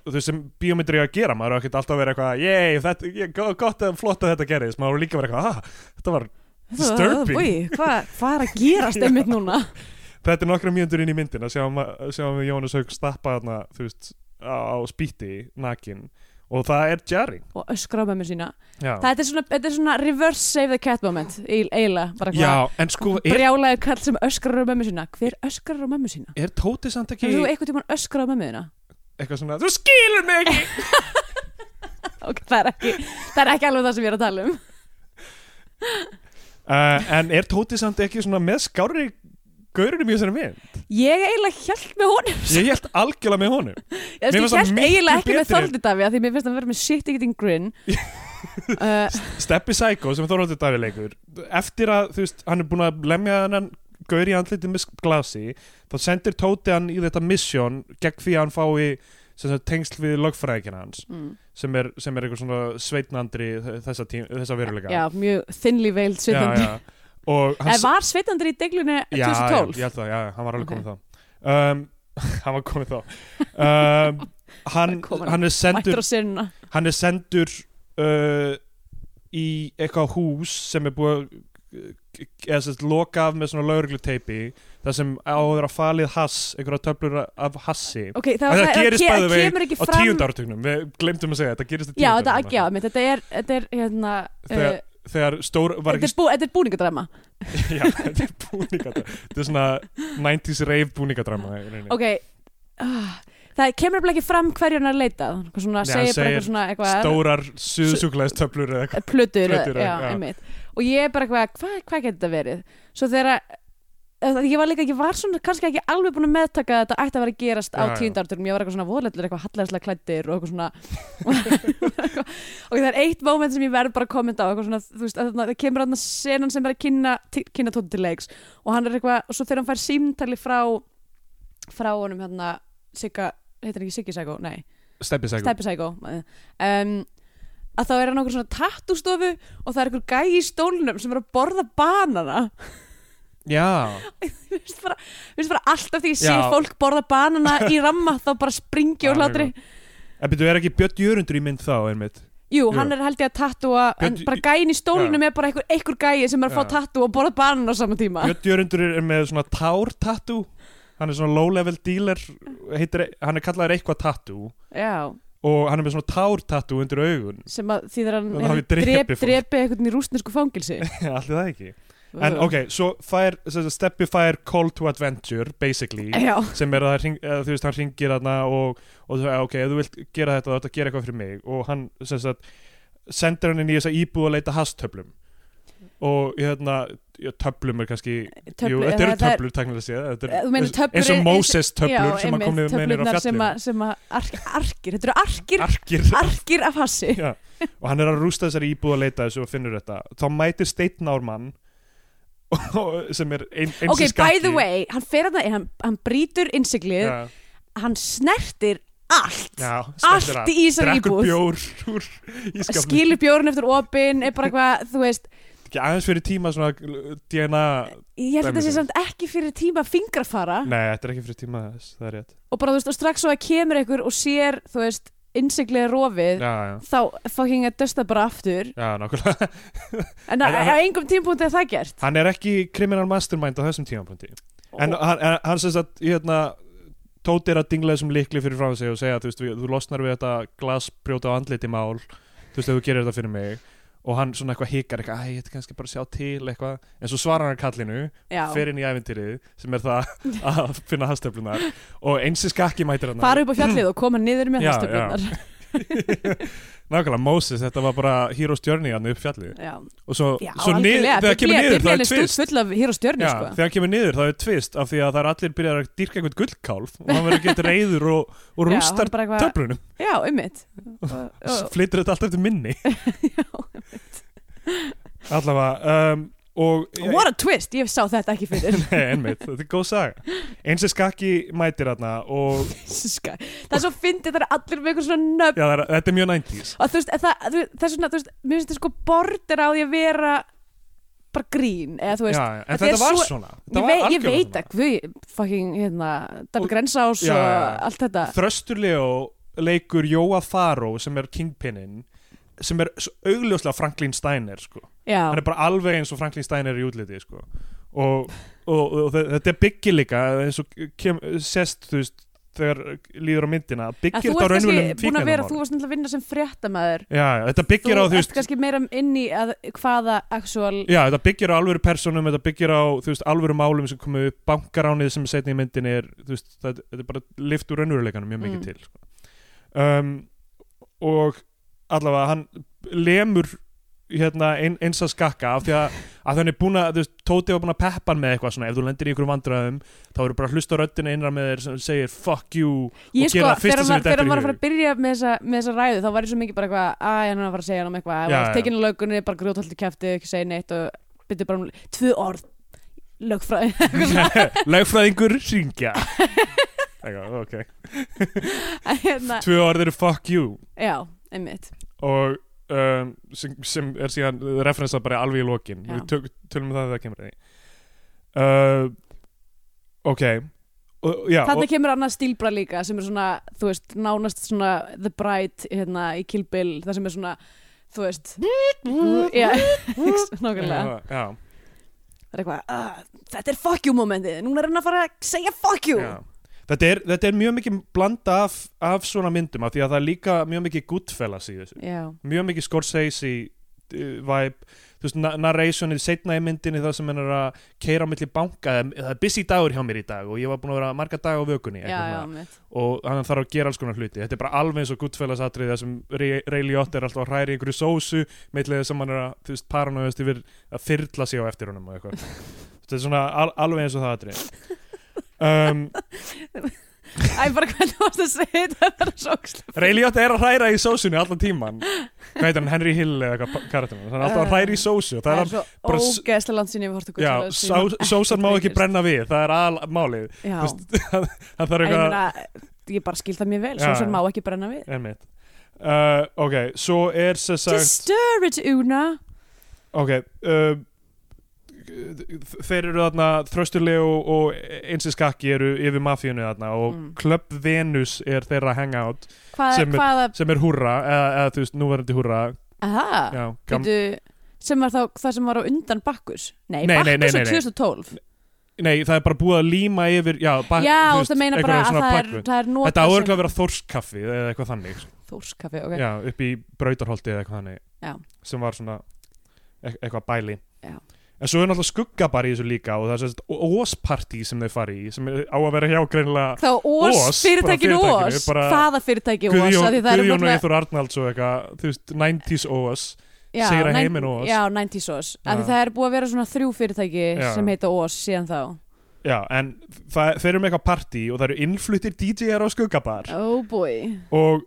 þú veist, sem bíómyndir ég að gera. Maður er ekkert alltaf að vera eitthvað, yey, þetta ég, go- gott að flott að þetta gerðist, maður er líka að vera eitthvað, ah, þetta var disturbing. hvað hva er að gerast einmitt *laughs* núna? Þetta er nokkra mjöndur inn í myndin að sjáum, sjáum við Jónas Haug stappa þarna, þú veist, á, á spýtti nakin og það er jarring og öskra á mömmu sína. Já, Þetta er svona, þetta er svona reverse save the cat moment eiginlega, bara já en sko, er, brjálaði kall sem öskrar á mömmu sína. Hver öskrar á mömmu sína? er Tóti samt ekki Hefur þú eitthvað tímann öskrar á mömmu þína? eitthvað svona, þú skilur mig ekki. *laughs* Ok, það er ekki, það er ekki alveg það sem ég er að tala um. Uh, en er Tóti samt ekki svona með skári gaurunum í þessari mynd. Ég eiginlega hjælt með honum. Ég held algjörlega með honum. *laughs* Ég, ég það miklu eiginlega ekki með. Þorvaldi Daví Því mér finnst hann vera með shit eating grin. *laughs* Uh, Steppi Psycho sem Þorvaldur Davi leikur eftir að þú veist hann er búin að lemja hann gaur í andlitið með glasi þá sendir Tóti hann í þetta mission gegn því að hann fái tengsl við lögfræðikina hans mm, sem er, sem er eitthvað svona sveitnandri þessa, þessa veruleika. Já, mjög thinly veiled já, *laughs* En var sveitandi í deglunni já, já, 2012? ég held það, já, hann var alveg komið þá. Um, *laughs* hann var komið þá. Um, *laughs* hann, hann. er sendur hann er sendur uh, í eitthvað hús sem er búið eða sérst loka af með svona laurugluteipi þar sem áður að falið hass einhverja töflur af hassi. Ok, það, það það, gerist kemur ekki á fram tíundartugnum, við glemtum að segja þetta gerist á Já, þetta, tíundartugnum já, þetta er, þetta er hérna uh, þegar stór var Þetta er, bú, þetta er búningadrama. *laughs* Já, þetta er búningadrama. Þetta er svona 90s rave rauninni. Ok uh, Það kemur ekki fram hverju hann er að leita. Eitthvað svona, Nei, segir segir svona eitthvað, stórar suðsúklaðistöflur eða eitthvað. Plötur, Plötur, já, já. einmitt. Og ég er bara eitthvað, hvað, hvað getur þetta verið? Svo þegar ég var líka, ég var svona kannski ekki alveg búin að meðtaka að þetta ætti að vera að gerast á Já, já. tíundarturum, ég var eitthvað svona voðleitur, eitthvað hallæðislega klættir og eitthvað svona *laughs* og það er eitt moment sem ég verð bara að kommenta á eitthvað svona, veist, að það kemur þarna senan sem er að kynna, kynna tóti til leiks og hann er eitthvað, og svo þegar hann fær símtali frá frá honum hérna, Sigga, heitir hann ekki Siggi Sækó, nei. Steppi um, að þá er hann okkur svona tattústofu og það er einhver gæi í stólnum sem er að borða banana já, Mér finnst bara, bara alltaf því ég sé fólk borða banana í ramma þá bara springi úr hlátri. en byrju, er ekki Björn Jörundur í mynd þá einmitt? Jú, Jú. hann er held ég að tattúa en bara gæin í stólnum er bara einhver, einhver gæi sem er að fá Já. tattú og borða banana á sama tíma. Björn Jörundur er með svona tár tattoo hann er svona low level dealer heitir, hann er kallaður eitthvað tattoo Já, og hann er með svona tár tattoo undir augun. Sem að því þegar hann Það hefur hafi drepið drep, fólk. drepið einhvern í rústnesku fangilsi allir *laughs* það ekki en ok, svo fær, Steppi fær call to adventure basically Já, sem er að hring, eða, þú veist, hann ringir þarna og, og þú veist, ok, ef þú vilt gera þetta þá ætti að gera eitthvað fyrir mig. Og hann, sem sagt sendir hann inn í þessa íbúð að leita hastöflum og hérna töflum er kannski Töflu- jú, þetta eru það er- töflur teknilega séð eins og Moses töflur sem að komið með nýra á fjallinu að, sem að ark, arkir, þetta eru arkir arkir. arkir af hassi. Já, og hann er að rústa þessari íbúð að leita þessu og finnur þetta. Þá mætir Steinn Ármann *laughs* sem er ein, eins ok, by the way, hann fer að það hann, hann brýtur innsiglið, já, hann snertir allt. Já, allt stendur í þessari íbúð. Bjór *laughs* skilur bjórn eftir opin er bara eitthvað, þú veist. Ekki aðeins fyrir tíma svona DNA ég held að þetta sé samt ekki fyrir tíma fingrafara. Nei, þetta er ekki fyrir tíma þess, það er rétt. Og bara, þú veist, og strax svo að kemur einhver og sér, þú veist, innsiglið er rofið já, já, þá fucking að dösta bara aftur. Já, nákvæmlega. En á, En- engum tímpúndi er það gert. Hann er ekki criminal mastermind á þessum tímapunkti. En Og- hann, en hann sem sagt hérna Tóti er að dingla þessum likli fyrir frá sig og segja, þú veist, við- þú losnar við þetta glasbrjóta á andliti mál. Þú veist, þú gerir þetta fyrir mig og hann svona eitthvað hikar eitthvað, æ, ég ætti kannski bara sjá til eitthvað, en svo svarar hann kallinu já, fer inn í ævintýrið, sem er það *laughs* að finna hastöflunar og eins í skakki mætir hann fara upp á fjallið og koma niður með hastöflunar *laughs* *laughs* nákvæmlega Moses, þetta var bara Hero's Journey hann upp fjallið. Já, og svo, já svo nið, þegar kemur niður það er tvist stjörni Já, sko. þegar kemur niður það er tvist af því að það er allir byrjar að dyrka einhvern gullkálf og hann verður ekki eitthvað reyður og, og *laughs* rústar töflunum. Já, ummitt *laughs* flyttur þetta alltaf eftir minni. Já, allavega um, og what a twist, ég sá þetta ekki fyrir. *laughs* Nei, einmitt, þetta er góð saga. Eins er skakki mætir hérna og *laughs* það er svo fyndið, það er allir með eitthvað svona nöfn. Já, er, þetta er mjög 90s og þú veist, það, það er svona, þú veist, mér finnst þetta sko border á því að vera bara grín, eða þú veist. Já, en þetta var svo- svona. Ég, þetta vei, var ég veit ekki, við fucking, hérna Dabbi Og- Grensás Já, og já, já. allt þetta. Svona Þröstur Leo leikur Jóa Faró sem er Kingpinin sem er augljóslega Franklin Steiner sko. hann er bara alveg eins og Franklin Steiner í útliti sko. og, og, og, þe- þetta er byggir líka eins og kem, sest þú veist þegar líður á myndina byggir þetta á að vera, þú varst náttúrulega að vinna sem fréttamaður já, já, þetta byggir á þú veist kannski meira inn í að, hvaða actual Já, þetta byggir á alvöru personum, þetta byggir á þú veist, alvöru málum sem komu upp, bankaránið sem setni í myndinni er, þú veist, þetta, er bara lift úr raunveruleikanum mjög mikið Mm. til sko. um, og allavega hann lemur hérna ein, eins að skakka af því að, að hann er búin að, þú veist, Tóti var búin að peppa hann með eitthvað svona, ef þú lendir í einhverjum vandræðum þá eru bara að hlusta á röddina innra með þér sem segir fuck you Ég og sko, gera það fyrsta sem var- þér þegar hann var að fara að byrja með þessa, með þessa ræðu þá var ég svo mikið bara eitthvað að hann er að fara að segja hann um eitthvað já. tekinu lögunni, bara grjóthaldi kæfti ekki segja neitt og byrja bara um tvö orð. Lögfræði. *laughs* Lögfræðingur syngja. *laughs* *laughs* Hérna, Tvö orð eru fuck you. Já, einmitt. Og um, sem, sem er síðan referensað bara alveg í lokin. Já. við tök, tölum um það þegar það kemur að uh, ok. Og, já, Þannig og, kemur annað stílbra líka sem er svona, þú veist, nánast svona The Bride hérna í Kill Bill það sem er svona, þú veist Já, *laughs* nákvæmlega. Já, Það er eitthvað, uh, þetta er fuck you momentið. Núna er hann að fara að segja fuck you. Já. Þetta, er, þetta er mjög mikið blanda af, af svona myndum af því að það er líka mjög mikið Goodfellas í þessu. Já, mjög mikið Scorsese uh, vibe. Þú veist, na- narrationið setna í myndinni það sem hann er að keira á milli banka það er busy dagur hjá mér í dag og ég var búin að vera marga dag á vökunni já, já, og hann þarf að gera alls konar hluti. Þetta er bara alveg eins og Goodfellas atrið það sem Ray, Ray Liotta er alltaf að hræri einhverju sósu meitlega sem hann er að, þú veist, paranoiðast yfir að fyrla sig á eftir honum og eitthvað. *laughs* Þetta er svona al, alveg eins og það atrið um, Æ, bara hvernig varst að segja þetta Það er svo ógeðslega Ray Liotta er að hræra í sósunni allan tíman hvað heitir hann, Henry Hill eða eitthvað karakterinn, hann er alltaf að hræra í sósu. Og það er svo ógeðslega langt sinni við hortum Já, só, sósan má ekki brenna við, það er al málið. Já, Þú veist, *laughs* Það þarf eitthvað ég bara skil það mjög vel. Sem má ekki brenna við. Einmitt. Uh, Ok, svo er sem sagt Just stir it, Una. Ok uh, Þeir eru þarna Þrösturlegu og einsi skakki eru yfir mafíunni þarna og Mm. Club Venus er þeirra hangout Hvað, Sem er- sem er húrra, eða, eða þú veist, núverandi húrra aha Já, Býtu, sem var þá það sem var á undan Bakkus Nei, Nei, nei, nei, Bakkus nei, er nei. 2012 Nei, það er bara búið að líma yfir Já, bak, Já, þú þú meina bara að það er, það er Þetta áður að vera þórskaffi eða eitthvað þannig sko. Þórskaffi, ok Já, upp í brautarholti eða eitthvað þannig Já. sem var svona e eitthvað bæli Já. En svo er náttúrulega skuggabar í þessu líka og það er sérst óspartí sem þau fari í sem á að vera hjá greinilega Þá Ós, Ós, fyrirtækinu Ós. Hvaða fyrirtæki Ós? Guðjón, og Eithor Arnalds og eitthvað, þú veist, 90s Ós Já, Sigra heiminn Ós. Já, 90s Ós. Af því það er búið að vera svona þrjú fyrirtæki Já. sem heita Ós síðan þá. Já, en það, þeir eru með eitthvað partí og það eru innfluttir DJ-ar á skuggabar. Oh boy. Og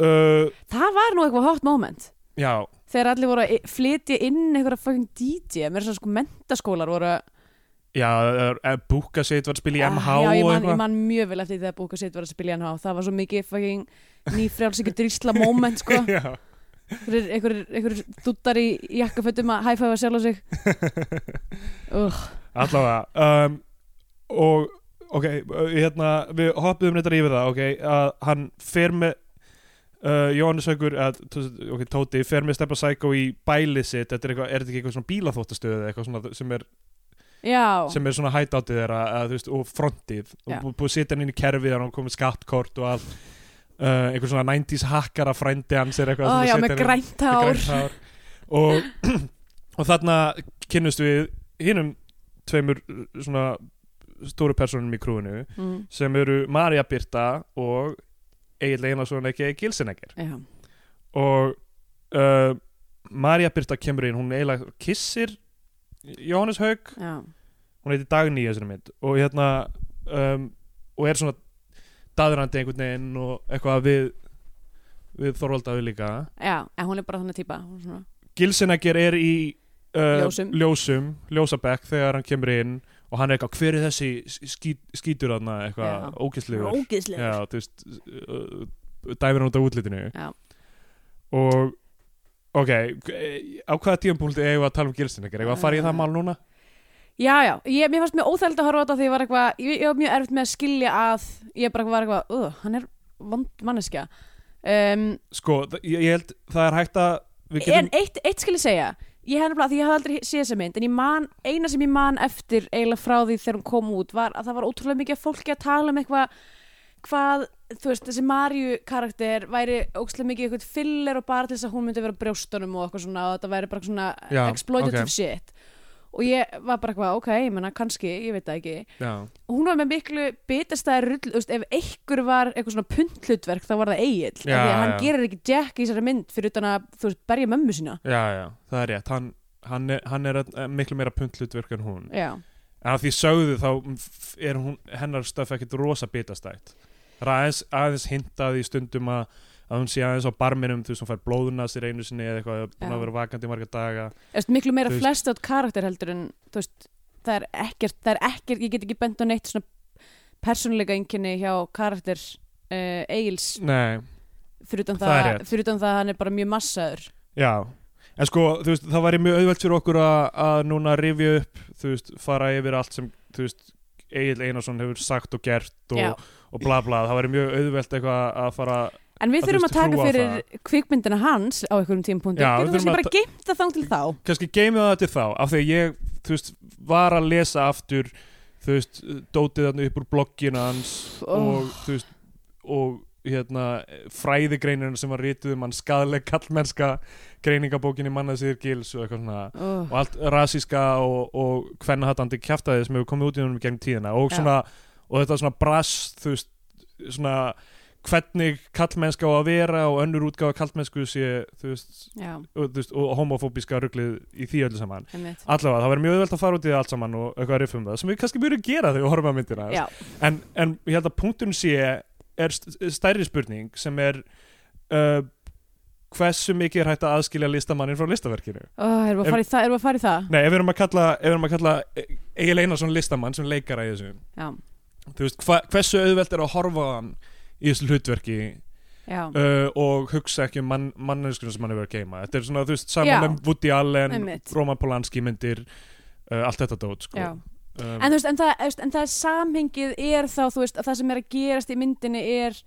uh, Það var nú eitthvað hot moment. Já, Þegar allir voru að flytja inn einhverja fucking DJ Mér er svona sko mentaskólar voru að já, uh, Búka sitt var að spila í MH Ah, Já, ég man, ég eitthvað man mjög vel eftir því þegar búka sitt var að spila í NH Það var svo mikið fucking nýfrjálsíkur drísla moment sko. *laughs* Einhverjir duttar í jakkafötum að hæfæfa sjálf á sig. *laughs* Ugh, allavega um, og ok, uh, hérna við hoppuðum reyndar yfir það, ok að hann fer með uh, Jóhannes Haugur, að, ok, Tóti fer með Steppa Psycho í bælið sitt þetta er, eitthvað, er þetta ekki eitthvað svona bílaþóttastöð eða eitthvað svona sem er, Já, sem er svona hætátið þeirra veist, og frontið. Já. og bú- búið að setja hann inn í kerfið hann komið skattkort og allt. Uh, einhver svona 90s hakkara frændi hans er eitthvað sem já með grænt hár. og, *clears throat* og þarna kynnust við hinnum tveimur svona stóru personum í krúinu mm. sem eru Marja Birta og Egil Einarsson ekki Gilsinegger já, og uh, Marja Birta kemur inn, hún eiginlega kissir Jóhannes Haug já, hún heiti Dagný í þessari mynd. Og hérna um, og er svona daðrandi einhvern veginn og eitthvað við við Þorvaldaði líka. Já, en hún er bara þannig er svona, Gilsinegger er í uh, Ljósum. ljósum ljósabekk þegar hann kemur inn og hann er eitthvað, hver er þessi skít, skítur Já. eitthvað ógeðslegur. Veist uh, dæmir hann út á útlitinu. Já. og ok, á hvaða tíumpúlti eigum við að tala um Gilsinegger, eigum við að fara í það mál núna? Já, já, ég, mér fannst mjög óþægild að horfa á þetta því ég var eitthvað, ég, ég var mjög erfitt með að skilja að ég bara var eitthvað, uh, hann er vond manneskja. Um, sko, ég, ég held það er hægt að En eitt, eitt skal ég segja ég hef nefnilega, því ég hef aldrei séð þessa mynd en man, eina sem ég man eftir eiginlega frá því þegar hún kom út var að það var ótrúlega mikið fólki að tala um eitthvað hvað, þú veist, þessi Marju karakter væri ótrúlega mikið eitthvað filler og bara til þess að hún myndi vera brjóstunum og eitthvað svona og þetta væri bara svona Já, exploitative ok. shit og ég var bara eitthvað, ok, ég menna kannski, ég veit það ekki. Já, og hún var með miklu bitastæði rull, veist, ef einhver var eitthvað svona puntlutverk þá var það Egil, Já, því að hann já. gerir ekki Jack í þessari mynd fyrir utan að, þú veist, berja mömmu sína. Já, já, það er rétt. Hann, hann, er, hann er að- miklu meira puntlutverk en hún. Já, en að því sögðu þá f- er hún, hennar stöf ekkit rosa bitastætt. Það er aðeins, aðeins hintað í stundum að, að hún sé aðeins á barminum þú veist hún fær blóðuna sér einu sinni eða eitthvað búin að vera vakandi í marga daga. Eftir, miklu meira veist- flest átt karakter heldur en þú veist, það er ekkert, það er ekkert ég get ekki bent á neitt svona persónuleika einkenni hjá karakter uh, Egils. Nei, fyrir utan Það það, fyrir utan það að hann er bara mjög massaður. Já. En sko, þú veist, það væri mjög auðvelt fyrir okkur að, að núna rifja upp þú veist, fara yfir allt sem þú veist, Egil Einarsson hefur sagt og gert og, og bla bla, það væri mjög auðvelt eitthvað að fara en við þú þurfum að taka fyrir kvikmyndina hans á einhverjum við við þurfum kannski bara geimt það þá til þá. Kannski geymið það til þá af því að ég, þú veist, var að lesa aftur, þú veist dótið þarna upp úr bloggina hans og, þú veist, og hérna, fræðigreinirinn sem var rituð um hann skadleg kallmennska greiningabókinni mannaðsýður gils og eitthvað svona. Oh. og allt rasíska og, og hvernhattandi kjaftaði sem hefur komið út í húnum gegnum tíðina. Og svona, og þetta svona brass, þú veist, svona hvernig kallmennska á að vera og önnur útgáfa kallmennsku sé, veist, og, veist, og homofóbíska ruglið í því öllu saman. Einmitt. Allavega, það verður mjög auðvelt að fara út í það allt saman og eitthvað að riffum það, sem við kannski mjög gera þegar við horfum að myndina. En, en ég held að punkturinn sé er st- stærri spurning sem er uh, hversu mikið er hægt að aðskilja listamannin frá listaverkinu? Oh, erum við að fara í það, erum við að fara í það? Nei, ef við erum að kalla, erum að kalla Egil Einarsson listamann sem leikara í þessu. Já, þú veist, hva, hversu auðvelt er að horfa hann í þessu hlutverki uh, og hugsa ekki um mann, manneskuna sem hann hefur að geima þetta er svona, þú veist, saman með Woody Allen Einmitt. Roman Polanski myndir uh, allt þetta dót, sko. Um, en þú veist, en það, en það er samhengið er þá, þú veist, að það sem er að gerast í myndinni er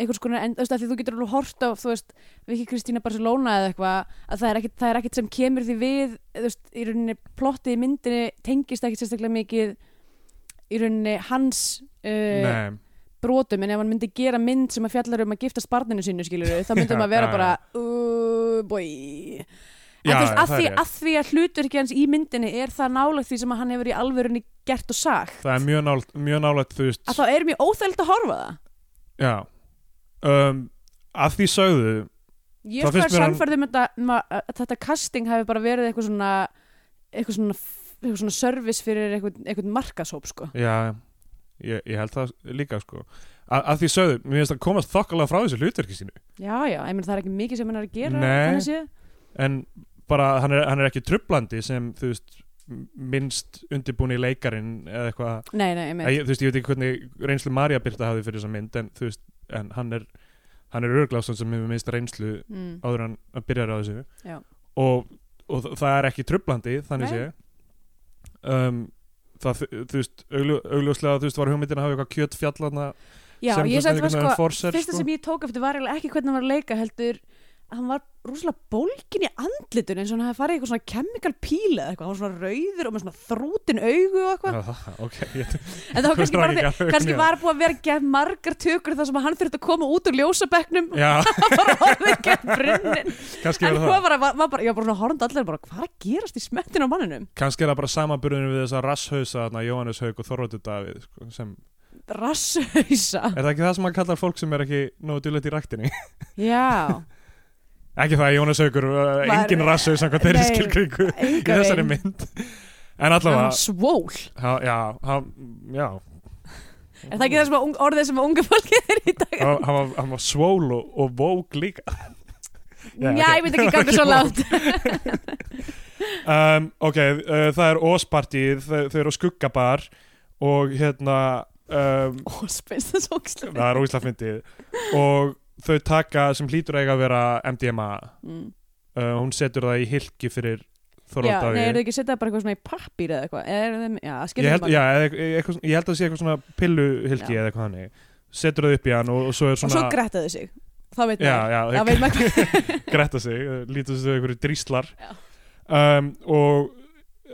einhvers konar, en þú veist, að því þú getur alveg hort á, þú veist, Viki Kristína Barcelona eða eitthvað, að það er ekkit, það er ekkit sem kemur því við, þú veist, í rauninni plottið í myndinni tengist ekkit sérstaklega mikið í rauninni hans uh, brotum, en ef hann myndi gera mynd sem að fjallar um að giftast barninu sínu, skilur þá myndum *laughs* að vera já, bara, uh, boy. En þú veist, að því, að því að hluturki hans í myndinni er það nálægt því sem að hann hefur í alvörunni gert og sagt. Það er mjög nálægt, mjög nálægt þú veist, að þá er mjög óþægilt að horfa það. Já. Um, að því sögðu Ég er sannfærðum þetta, ma- að þetta casting hefur bara verið eitthvað svona eitthvað svona, eitthvað svona service fyrir eitthvað, eitthvað markashóp sko. já, ég, ég held það líka sko. Að, að því sögðu, mér finnst að komast þokkalega frá þessu hlutverki sínu. Já, já, ég meina það er ekki mikið sem hann er að gera Nei. en bara hann er, hann er ekki trublandi sem þú veist minnst undirbúni leikarin eða eitthvað. Nei, nei, ég meina Ég- þú veist, ég veit ekki hvernig reynslu Marja Birta hafði fyrir þessa mynd en þú veist, en hann er hann er örglásan sem hefur minnst reynslu mm, áður hann byrjar á þessu. Og, og það er ekki trublandi þannig sé. Um, það, þú veist, augljó, augljóslega þú veist, var hugmyndin að hafa eitthvað kjött fjallarna Já, ég sagði það sko fyrsta sko. sem ég tók eftir var ekki hvernig hann var að leika heldur hann var rosalega bólgin í andlitun eins og hann hefði farið í eitthvað svona chemical peel eða eitthvað, hann var svona rauður og með svona þrútin augu og eitthvað. Já, ok, ég, en það var *laughs* kannski bara því, kannski var búið að vera gett margar tökur þar sem hann þurfti að koma út úr ljósabekknum. Já, *laughs* bara orðið gett brunnin. Kannski en er hún það var bara, var ég var bara svona horfandi allir bara, hvað er að gerast í smettinu á manninum? Kannski er það bara samanburðinu við þessa rasshausa þarna, Jóhannes Haug og Þorvaldur Davíð sko, sem rasshausa? Er það ekki það sem *laughs* maður kallar fólk sem er ekki það að Jónas Haugur, uh, Var- engin rassu samkvæmt þeirri Nei, skilgringu í þessari mynd. En hann allavega, svól. Ha, já, ha, já. Er það ekki það sem orðið sem unga fólki er í dag? hann, hann, var, hann var svól og, og vók líka. *laughs* Já, Já, ok. ég myndi ekki ganga svo langt. *laughs* Um, Ok, uh, það er Óspartíð, þau, þau eru skuggabar og hérna um, Ó, það er óislega fyndið. Og þau taka sem hlýtur eiga að vera MDMA mm. uh, hún setur það í hilki fyrir Já, Þorvald nei, er það ekki að setja bara eitthvað svona í pappír eða eitthvað? Er já, ég held, já, eitthvað- eitthvað, ég held að það sé eitthvað svona pilluhylki Já. eða eitthvað hannig setur það upp í hann og, og svo er Og svo svona grettaði sig þá veit já, maður já, þá veit maður *laughs* hvað gretta sig, uh, lítur þessu einhverju dríslar Já. um, og,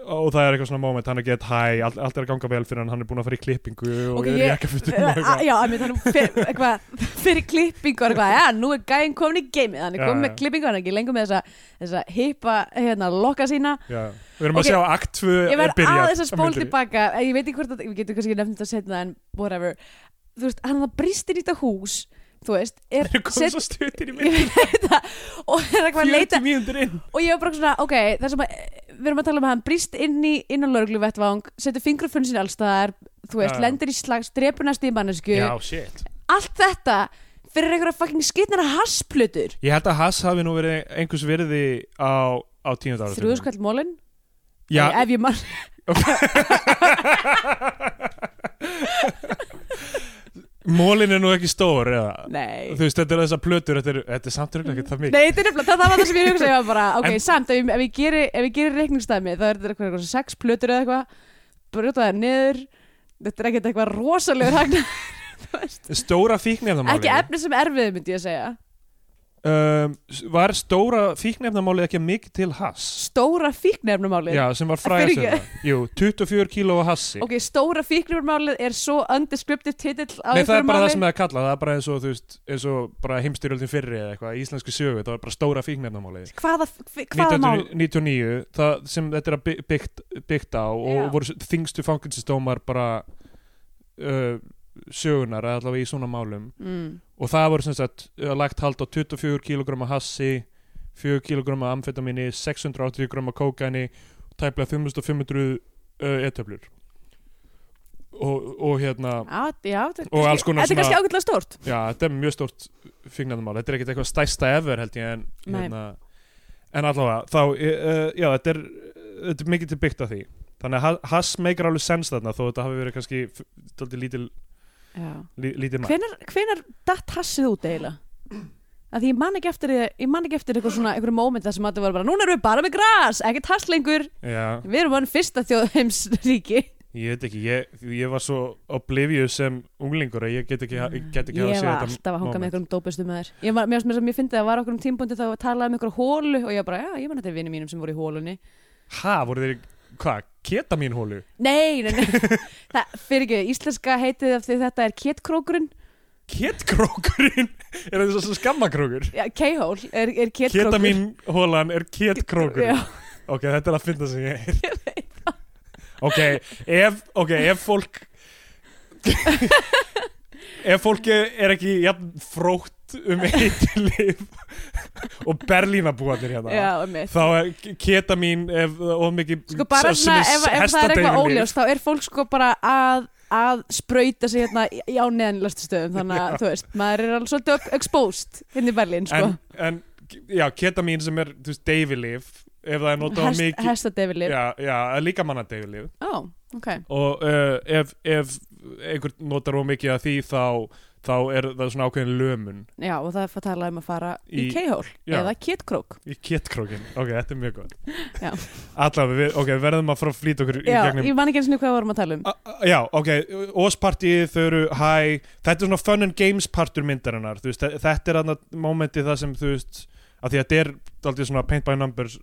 og það er eitthvað svona moment, hann er gett hæ allt, allt er að ganga vel fyrir hann, hann er búin að fara í klippingu og Ok, er í *laughs* eitthvað. Já, þannig fyrir, klippingu og eitthvað, já, nú er gæinn komin í geimið. Hann er komin með klippingu, hann er ekki lengur með þessa, þessa hippa, hérna, lokka sína. Já. við erum Ok, að sjá akt 2 ég er verð byrjað aðeins að spól tilbaka. Ég veit ekki hvort að, við getum kannski nefnt þetta setna en whatever, þú veist, hann það bristir í þetta hús, þú veist er, *laughs* það. Og er eitthvað að leita 40 mínútur inn. Og ég var bara svona, ok, það sem að við erum að tala um að hann brist inn í inn á lauruglu vettvang, setur fingrufun sín allstaðar þú veist, Já, lendir í slags, drepur næst í mannesku Já, shit. Allt þetta fyrir einhverja fucking skitnara hassplötur. Ég held að Hass hafi nú verið einhvers virði á, á tíund ára þrjúðskall mólin Já, ef ég mann *laughs* *laughs* mólin er nú ekki stór eða? Nei. Þú veist, þetta er þessar plötur Þetta er, þetta er samt röglega ekki það mikið. Nei, þetta er nefnilega, það það var það sem ég hugsa ég var bara, ok, En- samt, ef ef ég geri, ef ég geri reikningsdæmi, þá er þetta eitthvað, eitthvað sex plötur eða eitthvað, brjóta það niður, þetta er ekkert eitthvað rosalegur hagna, *laughs* Stóra fíknefnamáli ekki efni sem erfið, myndi ég segja. Um, Var stóra fíknefnamáli ekki mikið til Hass? Stóra fíknefnumálið. Já, sem var Jú, 24 kíló Hassi Ok, stóra fíknefnumálið er svo undescriptive titill á Nei, það er einhverju bara það máli. sem það er kallað Það er bara eins og, veist, eins og heimstyrjöldin fyrri eða eitthvað, íslensku sögu Það var bara stóra fíknefnamáli Hvaða, hvaða mál? 1999, það sem þetta er byggt, byggt á og Já. voru þingstu fangelsistómar bara uh, sögunar allavega í svona málum. Mm. og það voru sem sagt uh, lagt hald á 24 kg hassi 4 kg amfetamini 680 g kókani tæplega 5500 uh, etöflur. Og, og hérna Já, já, Og alls konar þetta er kannski ágætlega stórt. já, þetta er mjög stórt fíknarmál, þetta er ekkert eitthvað stæsta ever held ég en, hérna, en allavega þá, uh, já, þetta er þetta er mikið til byggt af því. Þannig að ha- hass meikar alveg sens þarna þó þetta hafi verið kannski f- dálítið lítil, Já. lí, lítil mann Hvenar, datt hassið út eiginlega? Að því ég man ekki eftir ég man ekki eftir eitthvað svona, einhverju moment þar sem að það var bara, núna erum við bara með gras, ekkert hass lengur. Við erum hann fyrsta þjóðheims ríki. Ég veit ekki, ég, ég var svo oblivious sem unglingur að ég get ekki, ég get ekki ég séð var þetta alltaf að hanga með einhverjum dópustum með þér ég, var, mér, mér, mér fyndi að var okkur um tímpundi þá talaði um einhverju hólu og ég var bara, já, ég man þetta er vinni mínum sem voru í hólunni ha, voru þeir, hvað, keta mín hólu nei, nei, nei. *laughs* Það, fyrir ekki, íslenska heitið af því þetta er kétkrókurinn ketkrókurinn? Er það svo skammakrókur? Já, K-hól er, er keta kétkrókur mín hólan er ketkrókurinn. Ok, þetta er að finna sem *laughs* ég er Ok, ef, ok, ef fólk *laughs* Ef fólki er ekki jafn frótt um eitilif *laughs* og berlínabúanir hérna. Já, þá er ketamín ef of mikið sko bara svona, ef, ef það er eitthvað óljós þá er fólk sko bara að að sprauta sig hérna í- á neðanlæstu stöðum. Þannig að, þú veist, maður er alveg svolítið exposed hérna í Berlín, sko. En, en já, ketamín sem er, þú veist, deyfilif ef það er notað Hest, mikið hestadefilif já, já, líka manna deyfilif ó, ok. Og uh, ef, ef einhver notar of mikið af því þá, þá er það svona ákveðin lömun. Já, og það er að tala um að fara í, Í- já. eða kétkrók í kettkrókin, ok, þetta er mjög gott. Já. allavega, við, ok, verðum að fara að flýta okkur í já, gegnum ég man ekki eins og hvað vorum að tala um. A, já, ok, Óspartíð þau eru hæ, þetta er svona fun and games partur myndarinnar, þú veist, þe- þetta er aðna momentið það sem, þú veist að því að þetta er aldrei svona paint by numbers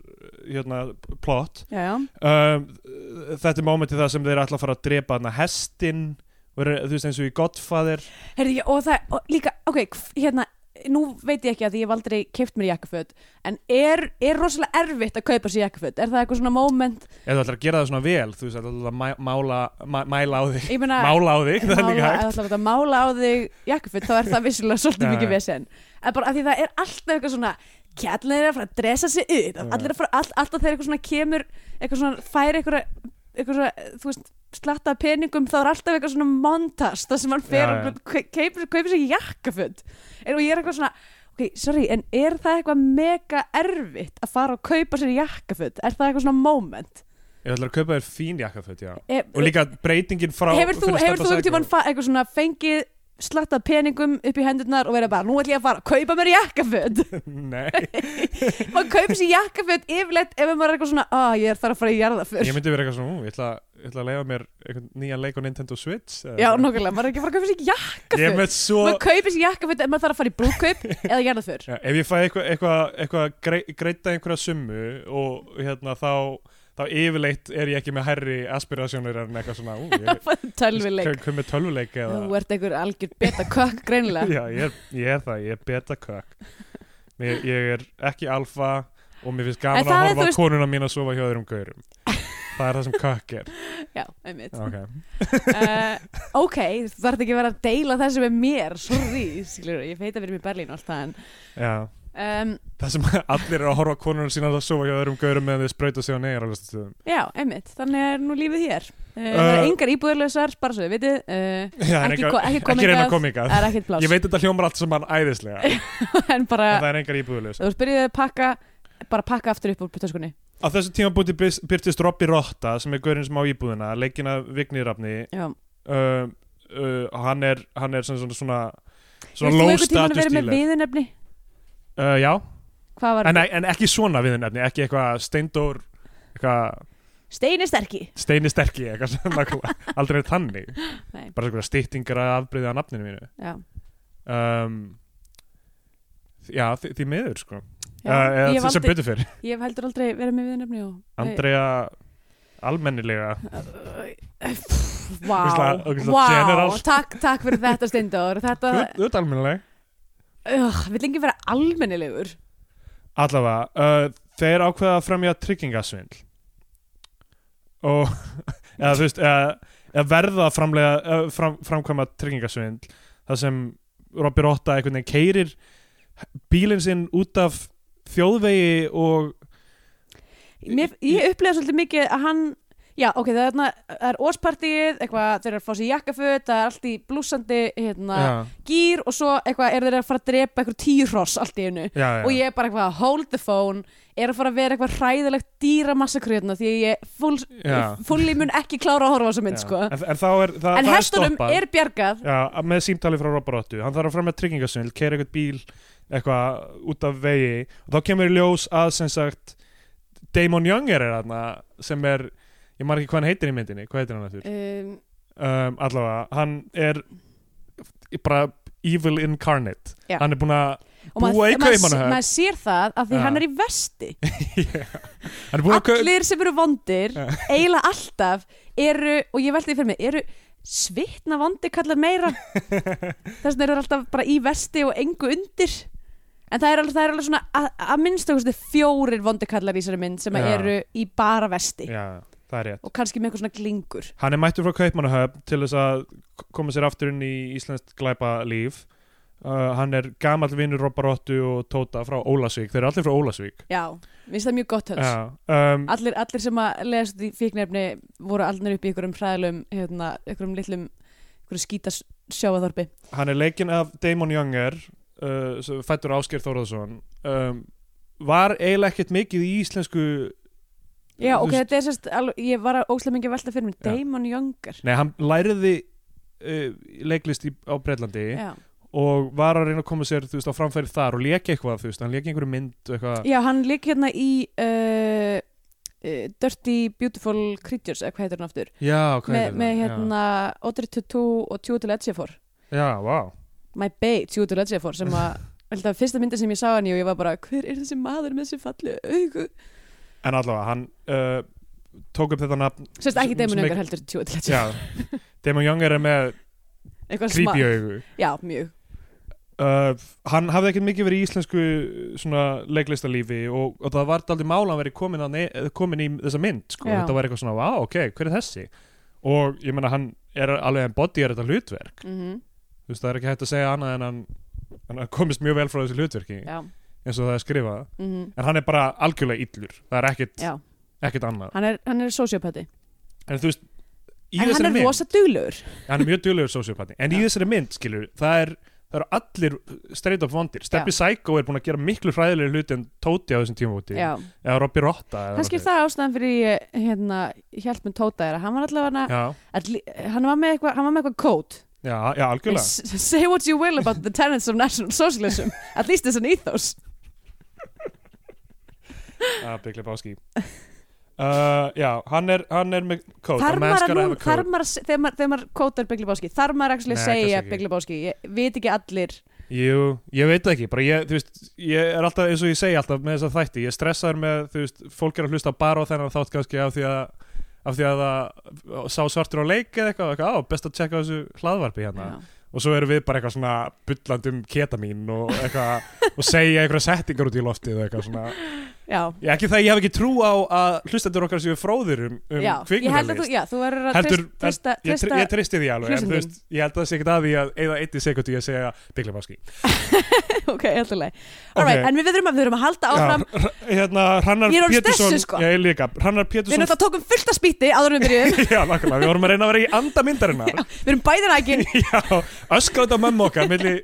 hérna, plot. Já, já, um, þetta er momentið það sem þeir ætla að fara að drepa þarna hestin þú veist, eins og í Godfather. Herri, og það, og líka, ok, hérna nú veit ég ekki að ég hef aldrei keift mér jakkaföt en er, er rosalega erfitt að kaupa sér jakkaföt? Er það eitthvað svona moment? Ef þú ætlar að gera það svona vel þú veist, þú ætlar að mæ- mála, mæ, mæla á þig. Ég meina, mála á þig, það er líka mála, hægt. ef þú ætlar að mála á þig jakkaföt þá er það vissulega svolítið mikið vesen. En bara að því það er alltaf eitthvað svona kjallir er að fara að dressa sig upp allir að fara, all, alltaf þegar eitthvað svona kemur eitthvað svona færi eitthvað, eitthvað veist slatta peningum þá er alltaf eitthvað svona montast það sem hann fer og kaupir, sér jakkaföt. En, og ég er eitthvað svona ok, sorry, en er það eitthvað mega erfitt að fara og kaupa sér jakkaföt? Er það eitthvað svona moment? Ég ætlar að kaupa þér fín jakkaföt, já. E, og líka breytingin frá hefur þú, hefur þú Psycho. fa- eitthvað svona fengið slattað peningum upp í hendurnar og verið bara, nú ætlum ég að fara að kaupa mér jakkaföt. *laughs* Nei, *laughs* maður kaupir sér jakkaföt yfirleitt ef maður er eitthvað svona, að ég er þar að fara í jarðaför. Ég myndi vera eitthvað svona, ú, ég ætla, ég ætla að leiða mér nýjan leik á Nintendo Switch já, eitthvað. nokkulega, maður er ekki að fara að kaupa sér með svo maður kaupir sér jakkaföt ef maður þarf að fara í brúðkaup *laughs* eða jarðaför. Já, ef ég fæ eitthvað eitthva, eitthva grei, greita einhverja summu og hérna þá þá yfirleitt er ég ekki með herri aspirasjónur en eitthvað svona ú, ég, *laughs* tölvileik Hvað með tölvuleik eða þú ert einhver algjör beta kökk *laughs* greinilega. Já, ég er, ég er það, ég er beta kökk ég, ég er ekki alfa og mér finnst gaman það að er, horfa veist- konuna mín að sofa hjá öðrum gaurum. Það er það sem kökk er. *laughs* Já, einmitt. Okay. uh, ok, þú þarf ekki vera að deila þessu með mér, sorry skilur, ég feit að vera með Berlín alltaf en Já, um, það sem *laughs* allir eru að horfa á konuna sína að sofa hjá öðrum gaurum meðan þið sprauta sig á negar já, einmitt, þannig er nú lífið hér. Uh, það er engar íbúðurlausar, bara svo vitið uh, en ekki, ekki ekki reyna að koma komingað ykkar það er ekkert pláss. Ég veit þetta hljómar allt saman æðislega en *laughs* en bara, það er engar íbúðulegs þú byrjuði að pakka bara pakka aftur upp úr töskunni Á þessu tíma búti byrtist Robby Rotta sem er gaurinn sem á íbúðina leikin af Vigni Rafni. Já, uh, uh, hann er, hann er svona, svona, svona þú low status viðunefni? Uh, Já, en, en ekki svona viðnefni ekki eitthvað steindór eitthvað Steini sterki. Steini sterki eitthvað svona *laughs* aldrei þannig. Nei. bara eitthvað styttingar að afbreyða af nafninu mínu. Já, um, Já, því, því miður sko. Já. uh, ég, hef sem aldrei, betur fyrir ég hef heldur aldrei verið með viðunefni og Andrea almennilega. Vá, Ógeðslega- ógeðslega vá, general. takk, takk fyrir þetta Steindór. Þetta, Þú þú ert almennileg uh, vill ekki vera almennilegur. Allavega, uh, þeir ákveða að fremja tryggingasvindl. Og *laughs* eða veist eða, eða verða að framlega, fram, framkvæma tryggingasvindl. Þar sem Robby Rotta einhvern veginn keirir bílinn sinn út af þjóðvegi og Mér, Ég upplega svolítið mikið að hann Já, ok, það er, er eitthvað, þeir eru að fá sér jakkaföt það er allt í blúsandi hérna, gýr og svo eitthvað er þeir að fara að drepa eitthvað tíu hross allt í já. og ég er bara eitthvað hold the phone er að fara að vera eitthvað hræðilegt dýra massakröðna því ég full, Já. fulli mun ekki klára að horfa á þessa mynd sko. en, en er það, en það er hestunum stoppað. er bjargað. Já, með símtali frá Robby Rottu hann þarf að fremja tryggingasvindl, keira eitthvað bíl eitthvað út af vegi. Og þá kemur í ljós að sem sagt Damon Younger er þarna sem er, ég ekki hvað hann heitir í myndinni hvað heitir hann eftir? um, Um, allavega, hann er bara evil incarnate Já. hann er búinn að og Búa í maður, Kaupmannahöfn. maður sér það af því Já. hann er í vesti *laughs* hann er allir sem eru vondir eiginlega alltaf eru, og ég veldi því fyrir mig eru svitna vondi kallar meira *laughs* þess vegna eru alltaf bara í vesti og engu undir en það er alveg, er alveg svona að, að minnstakosti fjórir vondi kallar í þessari mynd sem Já. eru í bara vesti Já, rétt og kannski með eitthvað svona glingur. Hann er mættur frá Kaupmannahöfn til þess að koma sér aftur inn í Íslandst glæpa líf uh, Hann er gamall vinnur Robbarottu og Tóta frá Ólasvík Þeir eru allir frá Ólasvík já, mér finnst það mjög gott höns Já, um, allir, allir sem að lesast í fíknefni voru allir upp í einhverjum hræðilum hérna, einhverjum litlum einhverjum skítas sjáaþorpi Hann er leikinn af Damon Younger uh, fættur Ásgeir Þórðarsson um, Var eiginlega ekkert mikið í íslensku já, ok, þetta er sérst ég var að mikið að velta fyrir Já. Damon Younger. Nei, hann læriði uh, leiklist í, á Breitlandi já. og var að reyna að koma sér þú veist, á framfæri þar og léki eitthvað þú veist, hann léki einhverju mynd eitthvað. Já, hann lík hérna í uh, uh, Dirty Beautiful Creatures eða hvað heitir hann aftur? Já, hvað heitir með það? hérna Audrey Tautou og Tjóti Ledgefor Já, vá. My Babe, Tjóti Ledgefor sem að *laughs* held að fyrsta myndi sem ég sá hann í og ég var bara hver er þessi maður með þessi falli augu En allavega, hann uh, tók upp þetta nafn sérst ekki Damon Younger heldur Já, Damon Younger er með creepy augu. Já, mjög. Uh, hann hafði ekkert mikið verið í íslensku svona leiklistalífi og, og það var aldrei mála að vera komin, að komin í þessa mynd sko. Þetta var eitthvað svona, wow, ok, hver er þessi? Og ég meina hann er alveg en body er þetta hlutverk. Mm þú veist, það er ekki hægt að segja annað en hann, hann komist mjög vel frá þessu hlutverki. Já, eins og það er skrifað. Mm en hann er bara algjörlega illur. Það er ekkert, já. ekkert annað. Hann er, hann er sociopati en þú veist, í en hann er mynd rosa duglegur. Hann er mjög duglegur sociopati en í Já. þessari mynd, skilur, það er það eru allir straight up vondir. Steppi Psycho er búin að gera miklu fræðilegri hluti en Tóti á þessum tímafóti já. eða Robby Rotta kannski það ástæðan fyrir hérna, með Tóta er að hann var allavega hann var með eitthvað hann var með eitthvað kót. Já, já, algjörlega. Say what you will about the tenets of national socialism at least it's an ethos að byggla báski uh, já, hann er, hann er með kót þar maður, þegar maður, kótar Bigli Báski þar maður Nei, segja ekki. Bigli Báski ég veit ekki allir. Jú, ég veit ekki bara ég, þú veist, ég er alltaf eins og ég segi alltaf með þess að þætti, ég stressaður með þú veist, fólk er að hlusta bara á þennan þátt kannski af því að af því að það sá svartur á leik eða eitthvað, eitthvað á, best að tjekka þessu hlaðvarpi hérna. Já. og svo erum við bara eitthvað svona bullandum ketamín og eitthvað og segja eitthvað settingar út í loftið eitthvað svona já, ég, ekki það, ég hef ekki trú á að hlustendur okkar séu fróðir um, um já, ég að kvikmyndalist. já, þú verður að Heldur- treysta- treysta ég, tr- ég tristi því alveg, en þú veist, ég held að það sé ekkert að því að eða einni sekundi *laughs* ég segja Biglebaski ok, alltaf alright, en við verðum að, við að halda áfram. hérna, Ég er orðin Pétursson sko. ég líka, Hrannar við Pétursson erum það tókum fullt af spýti áður en við byrjuðum. *laughs* Já, nákvæmlega, við vorum að reyna að vera í anda myndarinnar. *laughs* Já, við erum bæði nægin Já, öskrandi á mömmu okkar milli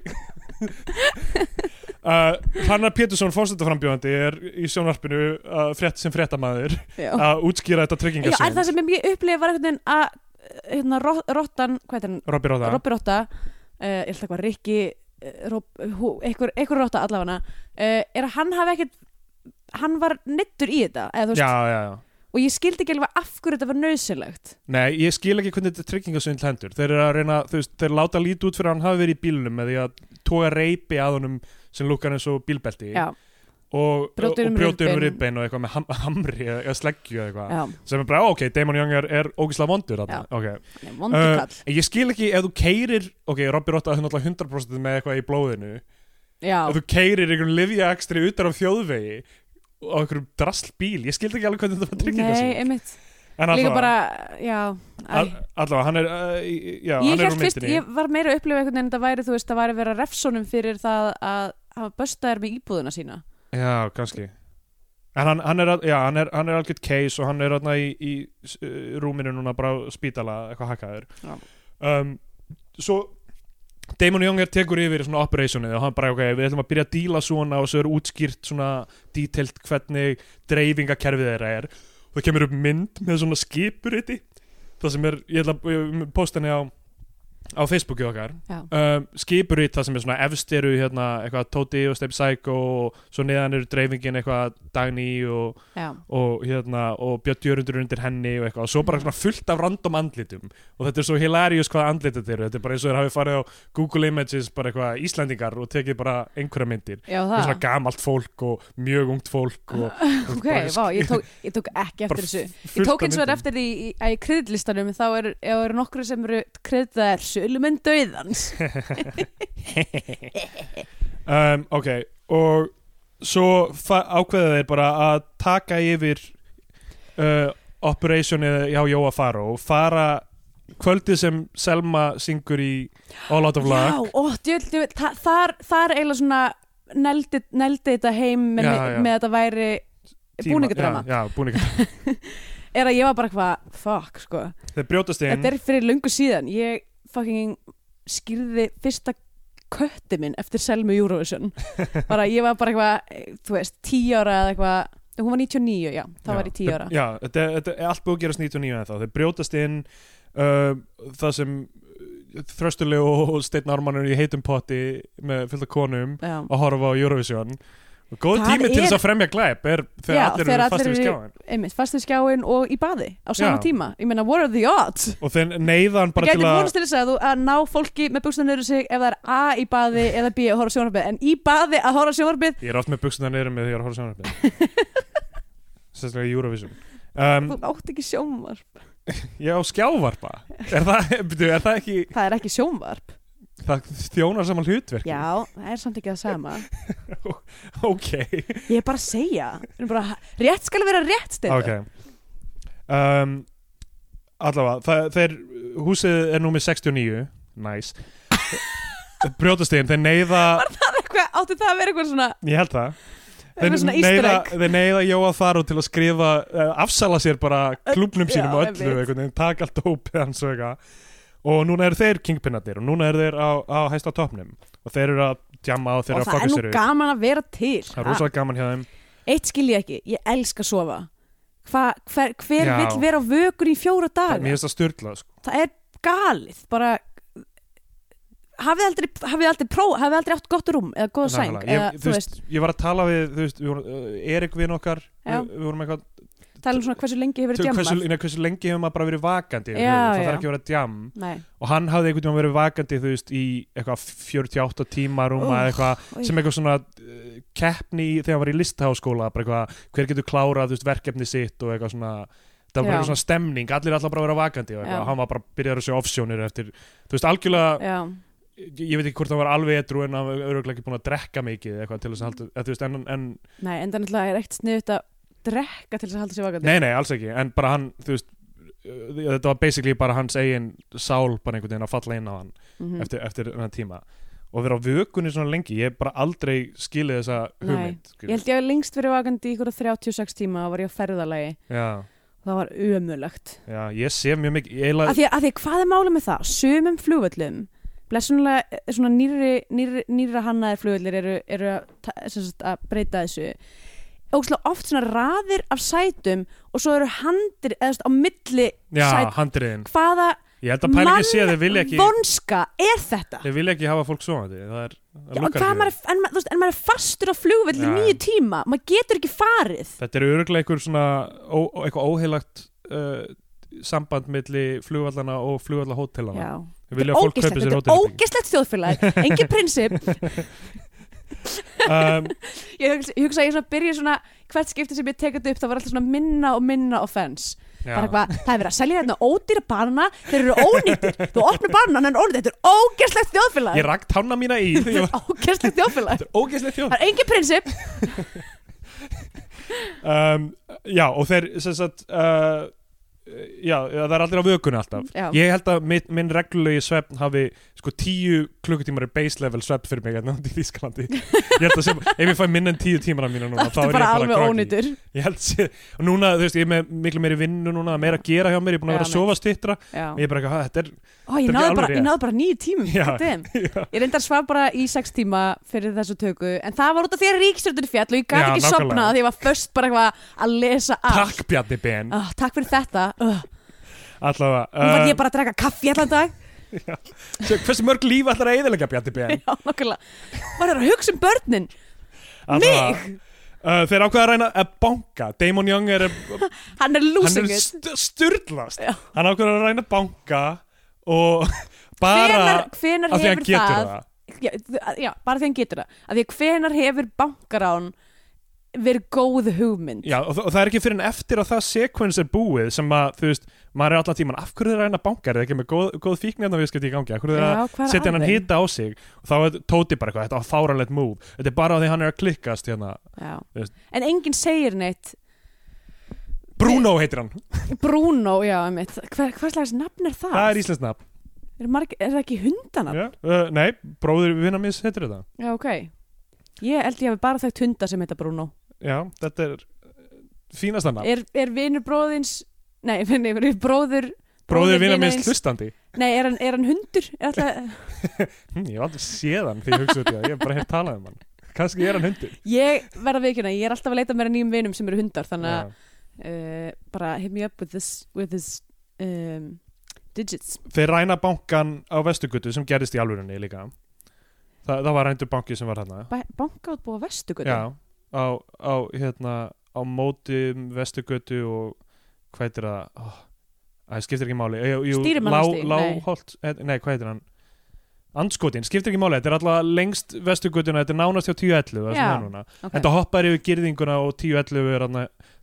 uh, Hrannar Pétursson fórstættaframbjóðandi er í sjónvarpinu uh, frétt sem fréttamaður að útskýra þetta Já, en það sem ég upplifði var einhvern veginn að hérna, Ro- Rottan, hvað er hann? Robby Róða Robby Rotta. Uh, ég held eitthvað Rikki uh, einhver, Rotta allavega. Uh, er að hann hafi ekkert hann var nittur í þetta eða, veist, Já, já, já. Og ég skildi ekki alveg af hverju þetta var nöðsynlegt Nei, ég skil ekki hvernig þetta tryggingasvindl hendur Þeir eru að reyna, veist, þeir láta lítið út fyrir að hann hafi verið í því að toga reypi að honum sem lukkar eins og bílbelti já, og Brjóta og um um ribbein og eitthvað með ham hamri eða, sleggju eða eitthvað. Sem er bara, ok, Damon Young er, ógislega vondur þarna. Já. ok, Nei, vondur Uh, ég skil ekki ef þú keirir ok, Robby Rotta er náttúrulega 100% með eitthvað í blóðinu. Já, ef þú keirir einhvern livjaakstri utan á þjóðvegi á einhverjum drasl bíl ég skildi ekki alveg hvernig þetta var tryggingað nei, einmitt líka bara, já allavega, hann er uh, í- já, ég hann er úr fyrst, ég var meira að upplifa einhvern veginn að það væri, þú veist, það væri að refsonum fyrir það að hafa böstaðir með íbúðuna sína. Já, kannski. En hann, hann er, já, hann er, hann er algjört case og hann er þarna í, í uh, rúminu núna bara á spítala, eitthvað hakkaður. Já. um, svo Damon Young er tekur yfir svona operationið og hann bara, ok, við ætlum að byrja að díla svona og svo er útskýrt svona detailed hvernig dreifingakerfið þeirra er og það kemur upp mynd með svona skipuriti. Það sem er, ég að posta henni á á Facebooki okkar um, skipurít það sem er svona efst eru hérna eitthvað Tóti og Step Psycho og svo neðan eru dreifingin eitthvað Dagný og, og hérna og Björn Jörundur undir henni og eitthvað. Og svo bara svona fullt af random andlitum. Og þetta er svo hilarious hvað andlit þetta eru. Þetta er bara eins og þeir hafi farið á Google Images bara eitthvað Íslandingar og tekið bara einhverja myndir. Já það svona gamalt fólk og mjög ungt fólk *laughs* ok, vá, ég tók, *laughs* ég tók ekki eftir þessu. Ég tók eins og eftir því í- að í kreðlistanum þá eru er nokkru sem eru kreðdaðar söluminn döðans um, ok og svo ákveða þeir bara að taka yfir uh, operationið hjá Jóa Faró fara kvöldið sem Selma syngur í All Out of Já, Luck. ó, djöld, djöld, þa þar, þar eiginlega svona neldi, neldi þetta heim með, Já, já. með að þetta væri búningadrama. já, já, búningadrama. *laughs* Er að ég var bara eitthvað, fuck sko. Þeir brjótast inn þetta er fyrir löngu síðan. Ég fucking skýrði fyrsta kötti minn eftir Selmu Eurovision. Bara ég var bara eitthvað, þú veist, tíu ára eða eitthvað, hún var 99, já þá var ég tíu ára. já, þetta, er allt búið að gerast 99 en þá þeir brjótast inn uh, það sem þröstuleg og eru í heitum potti með fullt af konum já. að horfa á Eurovision góð Það tími til þess að fremja glæp er þegar Já, allir þegar eru við eru- skjáin einmitt, fastur skjáin og í baði á sama Já. tíma, ég meina, what are the odds? og þeir neyðan bara gæti til að vonast til þess að, þú, að ná fólki með buksuna niður sig ef það er A í baði eða B að horfa sjónarbið en í baði að horfa sjónarbið ég er oft með buksuna neyrum með því að horfa sjónarfið *laughs* sérstaklega í Eurovision. Um, þú átt ekki sjónvarp. *laughs* Ég á skjávarpa. Er það, *laughs* er það ekki það er það þjónar saman hlutverk Já, það er samt ekki það sama. *laughs* Ok, Ég er bara að segja. Bara, Rétt skal vera rétt steinu ok. Um, allavega það, þeir, húsið er númið 69 nice. Brjótastegin, þeir neyða *laughs* Átti það að vera eitthvað svona ég held það. Þeir neyða Jóa Þaró til að skrifa uh, afsala sér bara klubnum sínum já, og öllu, taka allt ópið hans og eitthvað og núna eru þeir kingpinnarnir og núna eru þeir á, á hæsta topnum og þeir eru að djamma og þeir Og eru að það er fokka nú gaman að vera til. Það er rosalega gaman hjá þeim. Eitt skil ég ekki, ég elska að sofa. Hva, hver, hver Já. vill vera á vökur í fjóra daga? mér finnst það styrla sko. það er galið. Bara hafið aldrei, hafið aldrei próf hafið aldrei átt gott rúm eða góða sæng Nákvæmlega. eða, ég, þú veist, ég var að tala við þú veist, við vorum, uh, Erik við okkar Já. við, við vorum eitthvað tala um svona hversu lengi hefur verið hversu, djammað nei, hversu lengi hefur maður bara verið vakandi Já, það já. þarf ekki að vera djam Nei, og hann hafði einhvern veginn verið vakandi þú veist í eitthvað 48 tíma rúma Úff, eða eitthvað sem eitthvað svona uh, keppni þegar hann var í listháskóla eitthvað hver getur klárað veist, verkefni sitt og eitthvað svona það var bara svona stemning, allir alltaf bara að vera vakandi og hann var bara byrjar að sjá offsjónir eftir, þú veist, algjörlega já, ég, veit ekki hvort hann var alveg edru en hann var öruglega ekki búin að drekka mikið eitthvað til þess að halda, en, en nei, en það er eitt sniðut að drekka til þess að halda sér vakandi? Nei, nei, alls ekki, en bara hann þú veist, uh, þetta var basically bara hans eigin sál bara einhvern veginn að falla inn á hann Mhm. eftir, eftir þennan tíma. Og vera á vökunni svona lengi, ég hef bara aldrei skilið þessa Nei, hugmynd ég held ég að lengst verið vakandi í ykkur 36 tíma og var ég á ferðalagi. Já, það var ömulegt já, ég sé mjög mikið ég eiginlega- að því, að því hvað er málið með það? Sumum flugvöllum blessunlega eh, svona nýri, nýra hannaðir flugvöllir eru, eru að, að breyta þessu ógslag oft svona raðir af sætum og svo eru handir eða þú veist, á milli já, sæt handriðin. Hvaða ég held að pælingi sé að þeir vilja ekki vonska er þetta? Þeir vilja ekki hafa fólk sofandi það er, það Já, en, lukkar hvað ekki maður, er- en, ma- þú veist, en maður er fastur á flugvöll í Já. nýju tíma maður getur ekki farið. Þetta er öruglega einhver svona ó, ó- eitthvað óheilagt uh, samband milli flugvallana og flugvallahótelana Já. þeir vilja að fólk kaupi sér þetta er hótelherbergi. ógeslegt þjóðfélag. Engin *laughs* prinsip um, *laughs* ég hugsa, ég hugsa að ég svona byrja svona hvert skipti sem ég tekið upp það var alltaf svona minna og minna offense. Er eitthvað, það er verið að selja hérna ódýra banana þeir eru ónýttir, þú opnir banana en ónýttir, þetta er ógeslegt þjóðfélag. Ég rakt tanna mína í þetta *laughs* ógeslegt þjóðfélag. Þetta það er engin prinsip. *laughs* Um, já og þeir sem sagt uh, já, það er aldrei á vökunni alltaf. Já. ég held að minn, minn reglulegi svefn hafi sko tíu klukkutímar er base level svefn fyrir mig hérna í Þýskalandi. Ég held að sem, ef ég fæ minn en tíu tímar af mínu núna þá er ég bara ónýttur ég held sé, og núna þú veist ég er með miklu meiri vinnu núna, meira að gera hjá mér, ég er búin að vera að sofa stittra ég er bara eitthvað, "Ha, þetta er Ó, ég náði ekki bara, bara nýju tímum *laughs* ég reyndar svaf bara í sex tíma fyrir þessu töku en það var út af því að ríkstjórnir fjall og ég gæti ekki sopnað því ég var först bara að lesa allt. Takk Bjarni Ben. Oh, takk fyrir þetta uh, allavega, nú var uh, ég bara að drekka kaffi allan dag. *laughs* Hversu mörg líf ætlar að eðilega Bjarni Ben? Já, nokkulega maður er að hugsa um börnin. Allavega, mig, uh, þeir ákveða að reyna að banka. Damon Young er *laughs* hann er losing it. st styrlast Já. hann ákveður að reyna að banka og *laughs* bara hvenar, hvenar af því hann getur það, það, Já, bara því hann getur það. Af því að hvenar hefur bankarán verið góð hugmynd. Já, og, og það er ekki fyrir en eftir að það sequence er búið sem að, þú veist, maður er allan tíman af hverju er það að reyna að banka, er það ekki með góð, góð fíknefna viðskipti í gangi, af hverju er það Já, að er setja hann að hita á sig? Og þá er Tóti bara eitthvað, þetta var fáranlegt move. Þetta er bara því hann er að klikkast hérna. En enginn segir neitt. Bruno heitir hann, Bruno, já, einmitt. Hver, hvað slags nafn er það? það er íslensk nafn. Er, marg, er það ekki hundana? Já, uh, Nei, Ég held ég hafi bara þekkt hunda sem heita Bruno Já, þetta er uh, fínasta nafn. Er, er vinur bróðins *laughs* Nei, nei, er bróður Bróður vinnar vina mis þíns- hlustandi. Nei, er hann, er hann hundur? Er alltaf, *laughs* hm, Ég hef aldrei séð hann því ég hugsa út í það, ég hef bara hér talað um hann. Kannski er hann hundur. Ég verða vikuna Ég er alltaf að leita mér að nýjum vinum sem eru hundar Þannig að uh, bara hit me up with this, with this um, digits. Þeir ræna bankan á Vestugutu sem gerðist í alvörunni líka. Þa, það var rændur banki sem var hérna Ba- Banka út búið á vestugutu já, á, á hérna á móti Vestugutu og hvað heitir það? Oh, það skiptir ekki máli. Stýrimannastíg, Lá- nei. Eh, nei hvað heitir hann? Andskotin, skiptir ekki máli, þetta er alltaf lengst Vestugutuna, þetta er nánast hjá 10.11 það sem Já, er núna, okay. það hoppar yfir girðinguna og 10.11 er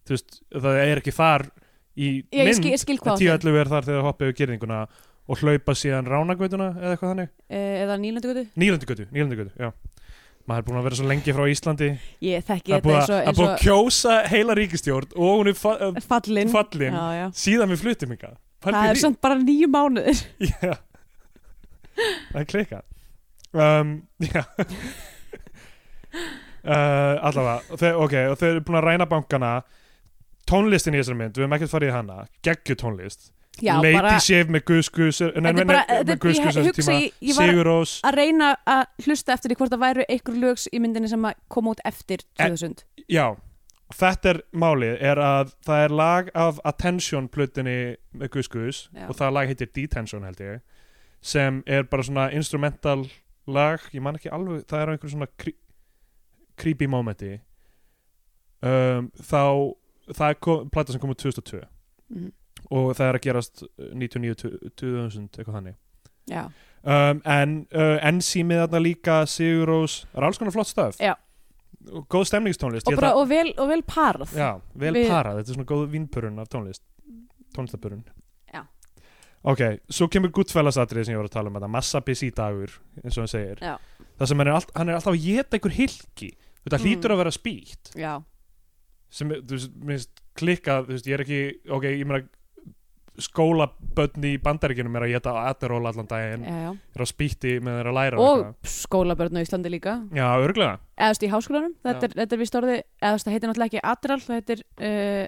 þú veist, það er ekki þar í Ég, mynd skil, ég skil En hvað á þér. 10.11 er þar þegar það hoppa yfir girðinguna og hlaupa síðan ránagötuna eða eitthvað þannig. Eh, eða nýlendugötu Nýlandugötu, Nýlandugötu, já maður er búin að vera svo lengi frá Íslandi. Ég þekki það er þetta eins og, að, eins búið að kjósa heila ríkistjórn og hún er fa fallin, fallin. Já, já. síðan við fluttum ykkar það er samt bara nýju mánuðir. *laughs* Já. Það er klika um, *laughs* Já. Uh, Allavega þeir, Ok, og þeir eru búin að ræna bankana. Tónlistin í þessari mynd, við höfum ekkert farið í hana. Geggju tónlist. já, Lady bara, Shave með Guðskus með Guðskus ég hugsa, ég, ég var Sigur Rós að reyna að hlusta eftir því hvort það væru einhver lögs í myndinni sem að koma út eftir 2000 Já, þetta er málið er að það er lag af Attention plutinni með Guðskus og það lag heitir Detention held ég sem er bara svona instrumental lag, ég man ekki alveg það er á einhverjum svona cre creepy momenti. Um, þá það er kom, plata sem kom út 2002 Mhm. Og það er að gerast 99-2000 eitthvað þannig. Já, um, en uh, enzímið þarna líka Sigur Rós, það er alls konar flott stöf Já. og góð stemningstónlist og, bara, og, vel, og vel parð Já, vel Við- parað, þetta er svona góð vínpurun af tónlist tónlistabörun Já. Ok, svo kemur Goodfellas atrið sem ég var að tala um þetta massa busy dagur, eins og hann segir. Já. það sem hann er, all, hann er alltaf að geta einhver hilki þetta Mm. hlýtur að vera spýtt. Já, sem, þú veist, minnst klikkað þú veist, ég er ekki, ok, ég meina skólabönn í bandaríkjunum er að geta Adderall allan daginn já, já. er að spýtti með þeirra að læra og skólabörn á Íslandi líka. Já, örglega eða þú veist í háskólanum, þetta er, þetta er vist orðið eða þú veist það heitir náttúrulega ekki Adderall það heitir, uh,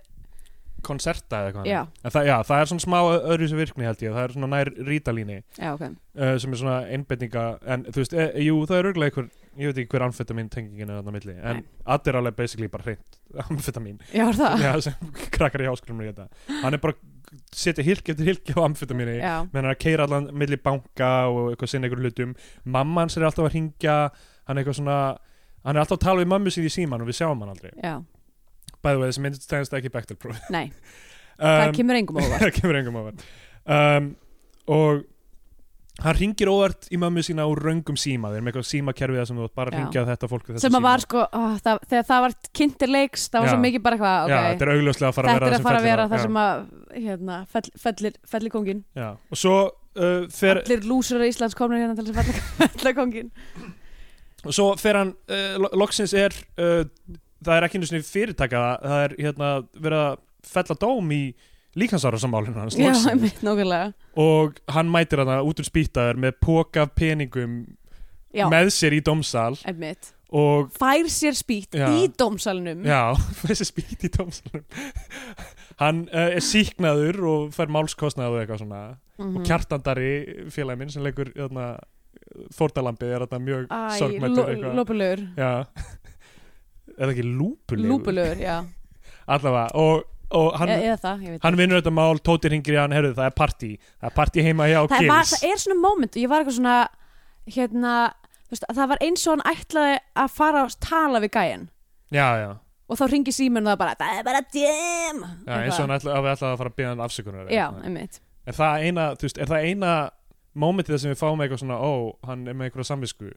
konserta eða eitthvað já, En það, já, það er svona smá öðru sem virkni held ég. Það er svona nær rítalíni. Já ok. Uh, sem er svona einbetninga en þú veist, e, jú, það er örgulega einhver ég veit ekki hver amfetamin tengingin er þarna milli en. Adderall er basically bara hreint amfetamin, já, það, já, sem krakkar í háskólum er þetta hann er bara setja hilki eftir hilki á amfetamini já, menn hann er að keira allan milli banka og eitthvað sinna einhver hlutum. Mamma hans er alltaf að ringja hann er eitthvað svona hann er alltaf að tala við mömmu sín í síman og við sjáum hann aldrei. Já, bæðu veið þessi mynd stæðist ekki Bechdel-próf nei. Það *laughs* um, kemur engum óvart. Það kemur engum ávart *laughs* um, og hann ringir óvart í mömmu sína úr röngum síma þeir eru með eitthvað símakerfið sem þú átt bara að ringja þetta fólk við þessa sem að var sko, ó, það, þegar það var kynntir leiks, það var Já. svo mikið bara eitthvað já, þetta er augljóslega að fara þetta að er vera að fara að vera það sem að hérna, fell, fellir, fellir kongin já. Já. og svo uh, fer, allir lúsur í Íslands komnir hérna til þess að fella, *laughs* fella kongin og svo fer hann uh, lo- loksins er uh, það er ekki einu sinni fyrirtaka það er hérna verið að fella dóm í líkansárasamálinu hans já, einmitt, nákvæmlega. Og hann mætir hann út úr spýtaður með póka peningum já, með sér í dómsal einmitt. og fær sér spýtt Já. í dómsalunum Já, *laughs* þessi spýt í dómsalunum Hann uh, er síknaður og fær málskostnað og eitthvað svona. Mhm. og kjartandari félagi minn sem leikur þarna, fórtalambið er þarna mjög Æ, sorgmættur ló- eitthvað. lópulegur Já. *laughs* Eða ekki lúpulegur? Lúpulegur, já, Allavega og, og hann, eða það, ég veit hann vinnur þetta mál Tóti ringir í hann, herru það er partí. Það er partí heima hjá það, var, Gils. það er svona moment og ég var eitthvað svona hérna, þú veist, það var eins og hann ætlaði að fara að tala við gæjan Já, já, og þá ringi síminn og það bara það er bara djem já eins og hann ætla, að við ætlaði að fara að byggja hann afsökunar já, eitthvað. einmitt. Er það eina, þú veist, er það eina momentið þar sem við fáum eitthvað svona, ó, hann er með eitthvað samvisku?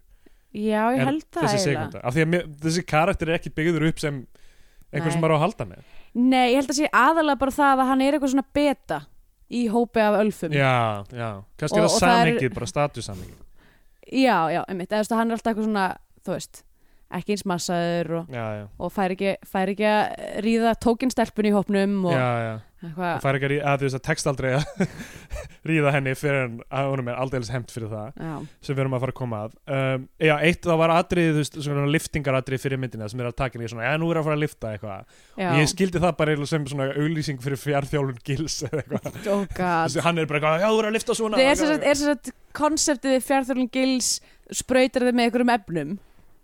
Já, ég held það þessi eiginlega. sekunda? Af því að mér, þessi karakter er ekki byggður upp sem einhver Nei. sem maður á að halda með nei, ég held að sé aðalega bara það að hann er eitthvað svona beta í hópi af ölfum. Já, já, kannski Og- er það það er- bara statussamhengið. Já, já, einmitt, eða þú veist, hann er alltaf eitthvað svona þú veist, ekki eins massaður og, já, já, og fær, ekki, fær ekki að ríða tókinstelpun í hópnum og já, já það eitthvað fær ekki að, að þú veist að text aldrei að *laughs* ríða henni fyrir en að honum er aldeilis hemmt fyrir það já, sem við erum að fara að koma að. Um, já, eitt það var atrið, þú veist, svona liftingaratrið fyrir myndina sem er að taka henni svona, já, nú er að fara að lifta eitthvað. Og ég skildi það bara sem svona auglýsing fyrir fjárþjálfun gils eða eitthvað. *laughs* Oh Þessi, hann er bara eitthvað, já, þú er að lifta svona Það er sem sem sagt konseptið við fjárþjálfum gils sprautar þið með einhverjum efnum?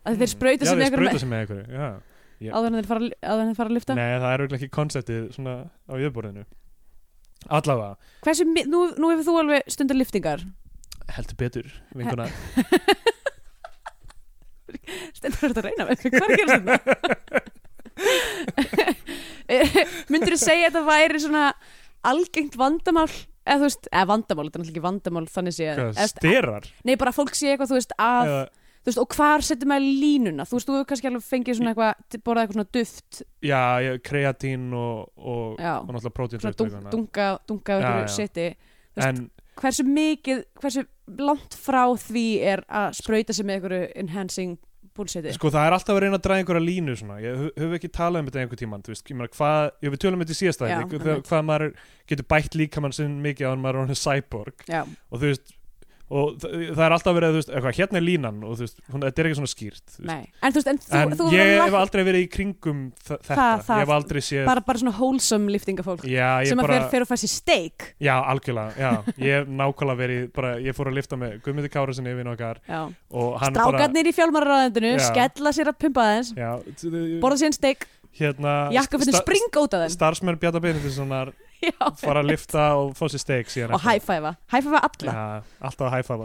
Að þeir sig með þeir einhverjum Já. áður en þeir fara, fara að lyfta? Nei, það er auðvitað ekki konseptið svona á jöfnborðinu Allavega, Hversu, nú, nú hefur þú alveg stundar lyftingar? Heldur betur vinkuna *laughs* Stendur þetta að reyna með hvað er að gera þetta? *laughs* Myndur þú segja að þetta væri svona algengt vandamál? Eða þú veist, eða vandamál, þetta er náttúrulega ekki vandamál þannig sé Hvað, Styrar Nei, bara fólk sé eitthvað, þú veist, að Eða, þú veist, og hvar setur maður línuna? Þú veist, þú hefur kannski alveg fengið svona eitthvað borðað eitthvað svona duft. Já, kreatín og, og, Já. og náttúrulega prótín svona dunk, dunga, dunga seti þú veist- En hversu mikið, hversu langt frá því er að sprauta sig með einhverju enhancing bullshiti Sko það er alltaf að reyna að draga einhverja línu svona. Ég höf ekki talað um þetta einhver tímann þú veist, ég meina hvað, ég við tölum um þetta í einmitt. hvað maður getur bætt líkamann sinn mikið á og það, er alltaf verið, þú veist, eitthvað, hérna er línan og þú veist, þetta er ekki svona skýrt þú nei. En þú veist, en þú, en þú ég hef aldrei verið í kringum þetta, Það- það- ég hef aldrei séð bara, bara svona wholesome liftingafólk sem að bara, fer, fer og fær sér steak já, algjörlega já, ég hef nákvæmlega verið, bara, ég fór að lifta með Guðmundi Kára sinni við okkar Já. og hann bara, Strákarnir í fjálmararæðendinu Já. skella sér að pumpa t- borða sér en steak, hérna jakkafötin sta- springa út af þeim. starfsmenn Bjarta Benediktssonar Já, fara að lifta og fá sér steik og hæfæfa, hæfæfa alla. Ja, alltaf að hæfa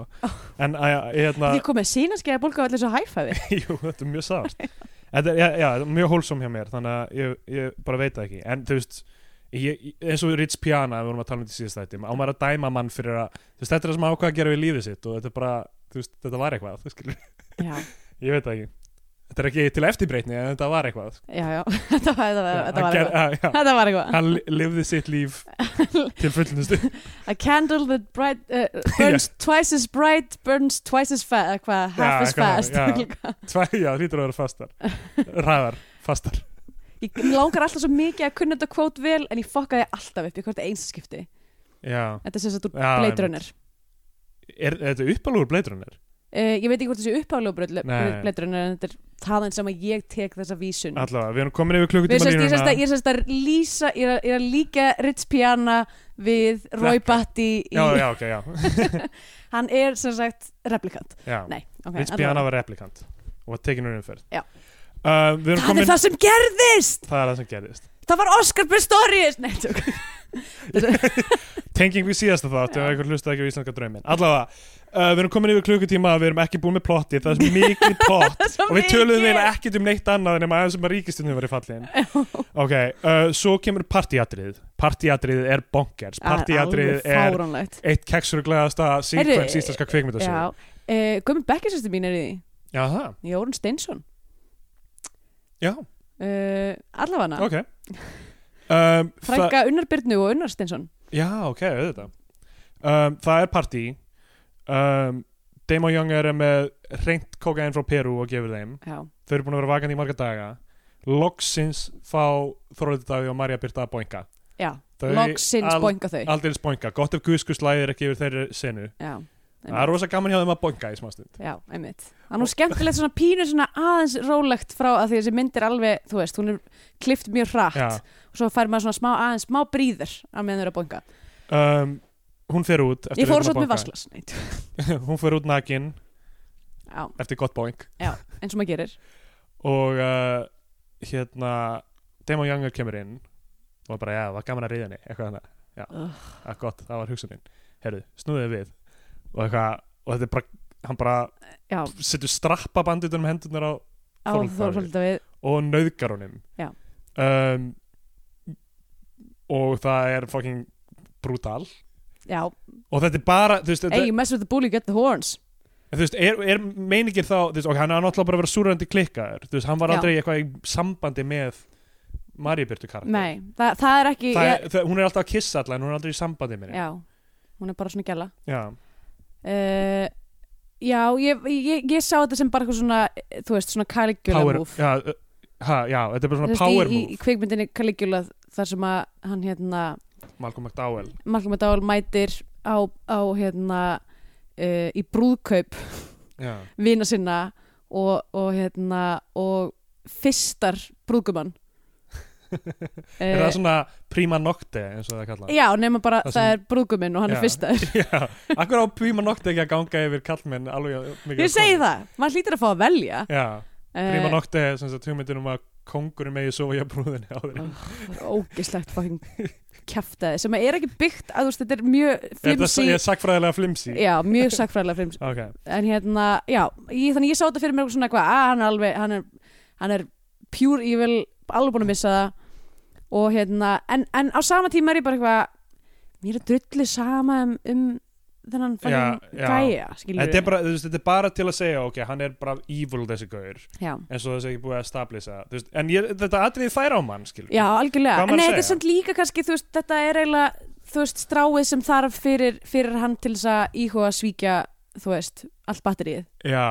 en hérna, Ég kom með sínaskeiða bólka allir svo hæfæfi jú, þetta er mjög sárt. Þetta er, er mjög hólsum hjá mér þannig að ég, ég bara veit það ekki. En þú veist, ég, eins og Ritz Piana við vorum að tala um þetta í síðast þætti á maður að dæma mann fyrir að, veist, þetta er það sem ákvað að gera við lífið sitt og þetta bara, veist, þetta var eitthvað *laughs* ég veit það ekki þetta er ekki til eftirbreytni en þetta var eitthvað. Já, já *laughs* Þetta var, þetta var, þetta Hann var ger- eitthvað. Já, já. Þetta var eitthvað. Hann li- lifði sitt líf *laughs* til fullnustu A candle that bright, uh, *laughs* burns twice as bright burns twice as fast hvað, half Já, as eitthvað fast já, hlýtur að vera fastar. Ræðar, fastar. Ég langar alltaf svo mikið að kunna þetta kvót vel en ég fokkaði alltaf upp í hvort einskipti já, Þetta er sem sagt úr Já, Blade Runner. Er, þetta uppalúr bleidrunner? uh, Ég veit ekki hvort þessi uppálega Nei. Blade Runner en þetta er þaðan sem að ég tek þessa vísun. Allavega, við erum komin yfir klukkutíma línuna. ég sérst að lýsa ég er, að- er líka Ritz Piana við Roy. Batty í, já, já, ok, já, *laughs* hann er sem sagt replikant. Já. Nei, ok Vince allavega. Piana var replikant og var tekin úr umferð. Uh, Það komin er það sem gerðist! Það er það sem gerðist. Það var Oscar Pistorius! Nei, tjók *laughs* tenging við síðasta þátt ef einhver hlusta ekki á íslenska draumin allavega, uh, við erum komin yfir klukkutíma við erum ekki búin með plotti, það er mikið *laughs* plott og við töluðum eiginlega ekkert um neitt annað aðeins um að ríkistundin var í fallin. *laughs* Ok, uh, svo kemur partíatrið partíatrið er bonkers. Partíatrið er eitt keksuruglegasta sequence íslenska kvikmyndasögu. Já, uh, Gummi Bekkjarsýstu mín er í Jórun Steinsson. Já, uh, Allafana ok um, það, Frænka Unnar Byrnu og Unnar Steinsson. Já, ok, auðvitað. Um, það er partí. Um, Damon Young er með reynt kokain frá Peru og gefur þeim. Já, þau eru búin að vera vakandi í marga daga. Loksins fá Þorvaldur Daví og Marja Birta að boinga já al- boinga þau. aldrei boinga, gott ef guðskus læðir ekki yfir þeirri senu. Já, það er rosa gaman hjá þeim að boinga í smástund Já, einmitt. Það er nú skemmtilegt svona pínu svona aðeins rólegt frá að því þessi mynd er alveg, þú veist, hún er klift mjög hratt. Já. Og svo fær maður svona smá aðeins smá bríður að meðan þau eru að bonga. um, hún fer út Ég fór svo með vasklas, *laughs* hún fer út nakin Já, eftir gott boing. Já, eins og maður gerir. og uh, hérna Damon Younger kemur inn og bara, já, það var gaman að reyða henni. Eitthvað þannig, já, Ugh. að gott, það var hugsunin herru, snúðið við. Og eitthvað, og þetta er bara hann bara setur strappa banditunum hendunar á á Þorvaldur Davíð. Þorvaldur við. og nauðgar honum. Um, og það er fucking brutal Já, og þetta er bara, veist, hey, you mess with the bull, you get the horns. En þú veist, er, er meiningir þá, þú veist, ok, hann er náttúrulega bara að vera súrandi klikkaður, þú veist, hann var Já. aldrei eitthvað í sambandi með Maríubirtu karakter. Nei, það, það er ekki, Það, ég, er- það, hún er alltaf að kissa alla en hún er aldrei í sambandi með henni. já, hún er bara svona gæla. Já. Uh, já, ég, ég, ég sá þetta sem bara eitthvað svona, þú veist, svona Caligula Power, move. já, uh, ha, já, þetta er bara svona power í, í, move. í kvikmyndinni Caligula þar sem að hann hérna Malcolm McDowell. Malcolm McDowell mætir á, á hérna uh, í brúðkaup vina sinna og, og hérna og fyrstar brúðgumann *laughs* Er það svona prima nocte, eins og það kallað? Já, nema bara Það það, sem- er brúðguminn og hann Já. er fyrstar *laughs* Já. Akkur á prima nocte ekki að ganga yfir kallmenn alveg mikið. Ég segi það, maður hlýtur að fá að velja Já, prima uh, nocte sem sagt hugmyndin um að kongurinn megi sofa að brúðinni *laughs* á þeirri. Ógislegt fucking kjaftaði sem er ekki byggt að þú veist, þetta er mjög flimsi það er sagfræðilega flimsi? Já, mjög sakfræðilega flimsi Ok. en hérna, já, ég, þannig ég sá þetta fyrir mér svona eitthvað, að hann er alveg hann er, hann er pure evil alveg búin að missa það og hérna, en, en á sama tíma er ég bara eitthvað mér er drullu sama um, um þennan já. gæja Þetta er, bara, veist, þetta er bara til að segja ok, hann er bara evil þessi gaur já, eins og þess að ekki búið að stablisa veist, en ég, þetta atriði fær á mann já, algjörlega. En þetta er samt líka kannski, veist, þetta er eiginlega þú veist, stráið sem þarf fyrir, fyrir hann til þess að íhuga svíkja, þú veist, allt batterið já,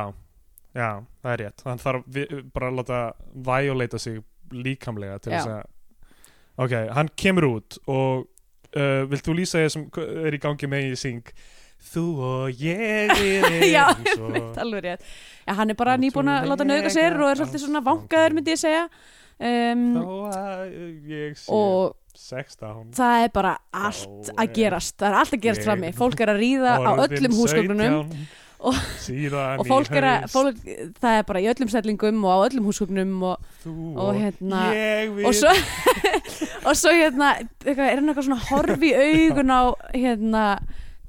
já, það er rétt. Hann þarf vi, bara að láta violata sig líkamlega til þess að ok, hann kemur út og uh, vilt þú lýsa sem er í gangi með í syng þú og ég við *laughs* Já, *laughs* Mitt, alveg rétt. Já, hann er bara nýbúin að láta nauðga sér og er svolítið svona vangaður, myndi ég segja. Um, þó að ég sé og 16 það er bara allt Þá að er gerast. Það er allt að gerast frammi, fólk er að ríða á öllum húsgögnunum 17, og- og fólk er að, fólk, það er bara í öllum stellingum og á öllum húsgögnum og, og hérna og svo, *laughs* og svo hérna er hann eitthvað svona horfi augun á hérna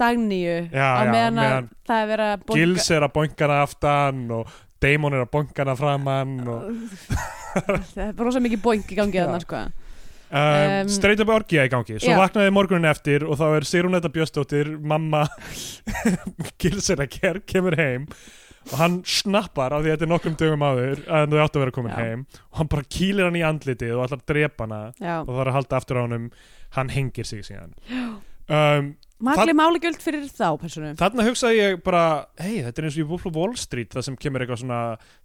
dagníu Já, á meðan meðan það er verið að Gils er að bonka hana aftan og Damon er að bonka hana framann og það er rosa mikið boink í gangi þarna sko. um, straight up orgía í gangi. Svo já. vaknaði morgunin eftir og þá er Sigrunetta Bjöstóttir mamma *laughs* Gils er að ger, kemur heim og hann snappar af því að þetta er nokkrum dögum áður að þau áttu að vera komin Já. heim. Og hann bara kýlir hann í andlitið og að drepa hana já, og það er að halda aftur á honum. Hann hengir sig síðan. Um, makli málugjöld fyrir þá personu Þarna hugsaði ég bara, hei, þetta er eins og í Wolf of Wall Street, það sem kemur eitthvað svona,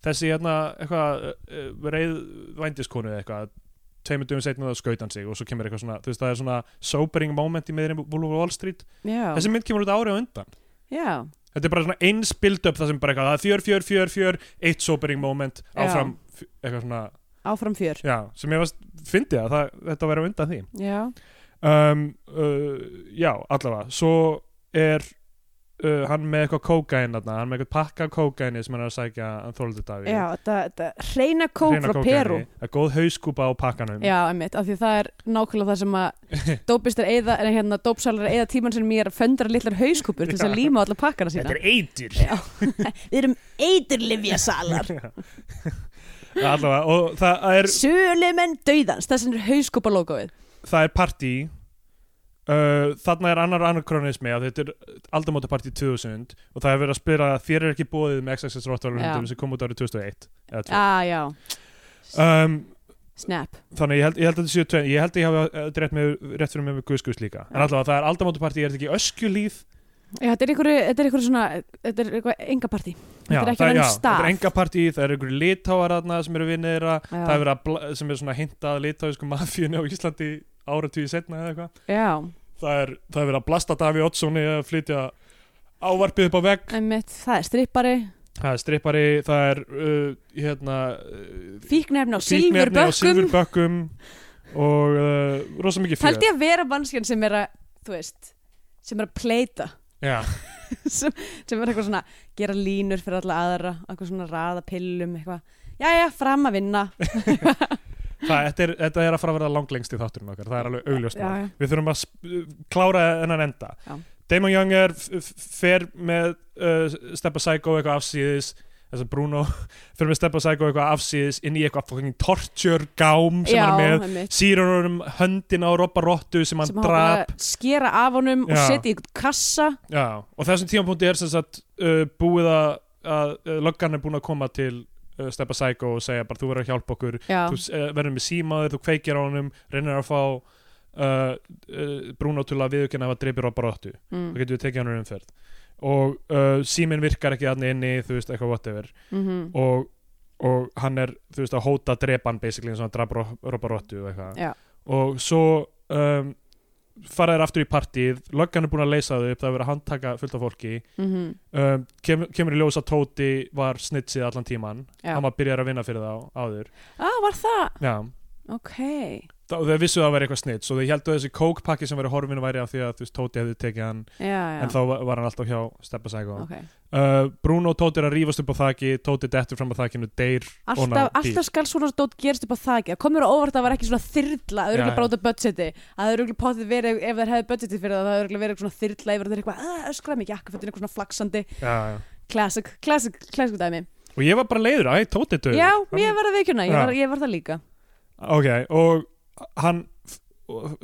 þessi hérna, eitthvað, uh, reið vændiskonu eða eitthvað, tveimur dögum setna það skaut hann sig og svo kemur eitthvað svona, þú veist, það er svona sobering moment í miðri Wolf of Wall Street. já, Þessi mynd kemur út ári á undan. já, Þetta er bara svona eins build-up það sem bara eitthvað, það er fjör, fjör, fjör, fjör, eitt sobering moment, Já. áfram, f- eitthvað svona, áfram fjör já, sem ég varst, fyndi að það, þetta á undan því. já, um, uh, já, allavega. Svo er uh, hann með eitthvað kókain hann með eitthvað pakka kókaini sem hann er að sækja að þóldu Daví já, þetta, reyna kók frá Peru það er góð hauskúpa á pakkanum. Já, einmitt, af því það er nákvæmlega það sem að *laughs* dópistar eða, en hérna dópsalar eða tíman sem er að föndra litlar hauskúpur til þess að líma á alla pakkana sína. Þetta er eitur. *laughs* Við erum eiturlifjasalar *laughs* allavega, og það er, Sölumenn dauðans, þess er hauskúpa logoið það er partí uh, þarna er annar anarkronismi að þetta er aldamóta partí 2000 og það er verið að spila þér er ekki bóðið með XXS Rottvalundum Já. sem kom út árið 2001 eða tvö. Ah, já, um, snap þannig ég held, ég held að þetta séu tvein ég held að ég hafi uh, rétt, með, rétt fyrir mig með guðskus líka en allavega það er aldamótapartí, er þetta ekki öskjulíð Já, þetta er einhverju, þetta er einhverju svona þetta er eitthvað engapartí Þetta er ekki enn já, stað. þetta er engapartí, það er einhverju litáar þarna sem eru vinnir Já. það er verið að sem er svona hintað litáisku mafíunni á Íslandi áratvíði setna eða eitthvað. Já, það er, það er verið að blasta Daví Ottssoni að flytja ávarpið upp á vegg. Einmitt, það er strippari. Það er strippari, það er uh, hérna uh, Fíknefni á silfurbökkum. og uh, rosa mikið Held ég að vera mannskjan sem er að, þú veist sem er að pleita. Já, *laughs* sem, sem er eitthvað svona gera línur fyrir alla aðra eitthvað svona raða pillum eitthvað. Jæja, fram að vinna *laughs* það, þetta, er, þetta er að fara að vera langlengst í þátturinn okkar, það er alveg augljóst Já, já. við þurfum að klára þennan enda Já. Damon Young er fer með uh, Steppa Psycho eitthvað afsíðis þess að Bruno *laughs* fer með Steppa Psycho eitthvað afsíðis inn í eitthvað fucking torture gám sem hann er með einmitt. sýr hann um höndina á Robba Rottu sem hann sem drap skera af honum og setja í eitthvað kassa og þessum tímapunkti er sem sagt uh, búið að, að uh, löggan er búin að koma til uh, Steppa Psycho og segja bara þú verður að hjálpa okkur. Já, þú uh, verður með símaður, þú kveikir á honum reynir að fá uh, Bruno til að viðurkenna að hafa dreipir Robba Rottu mm, þá getur við tekið hann um umferð. Og síminn virkar ekki þannig inni þú veist, eitthvað whatever. Mm og, og hann er, þú veist, að hóta drepan basically eins og hann draf Robba Rottu og eitthvað. Já. og svo um, fara þér aftur í partíð löggan er búin að leysa þau upp, það er verið að handtaka fullt af fólki. Mhm, um, kem, kemur í ljós að Tóti var snitsið allan tíman já. hann var byrjar að vinna fyrir þá áður. Ah, var það? Já, ok, þau vissu að það væri eitthvað snits og þau heldur að þessi kókpakki sem væri horfinu væri af því að þú veist, Tóti hefði tekið hann já, já. en þá var hann alltaf hjá Steppa Psycho ok, uh, Bruno og Tóti er að rífast upp á þaki Tóti dettur fram á þakinu, deyr alltaf, alltaf skal svona dót gerst upp á það komur á óvart að það var ekki svona þyrla Já, örgulega já. bara út af budgeti. Að það er örgulega potið verið ef þeir hefði budgeti fyrir það það er verið og þeir eitthvað "Ah, og Tóti að það líka. Ok, og hann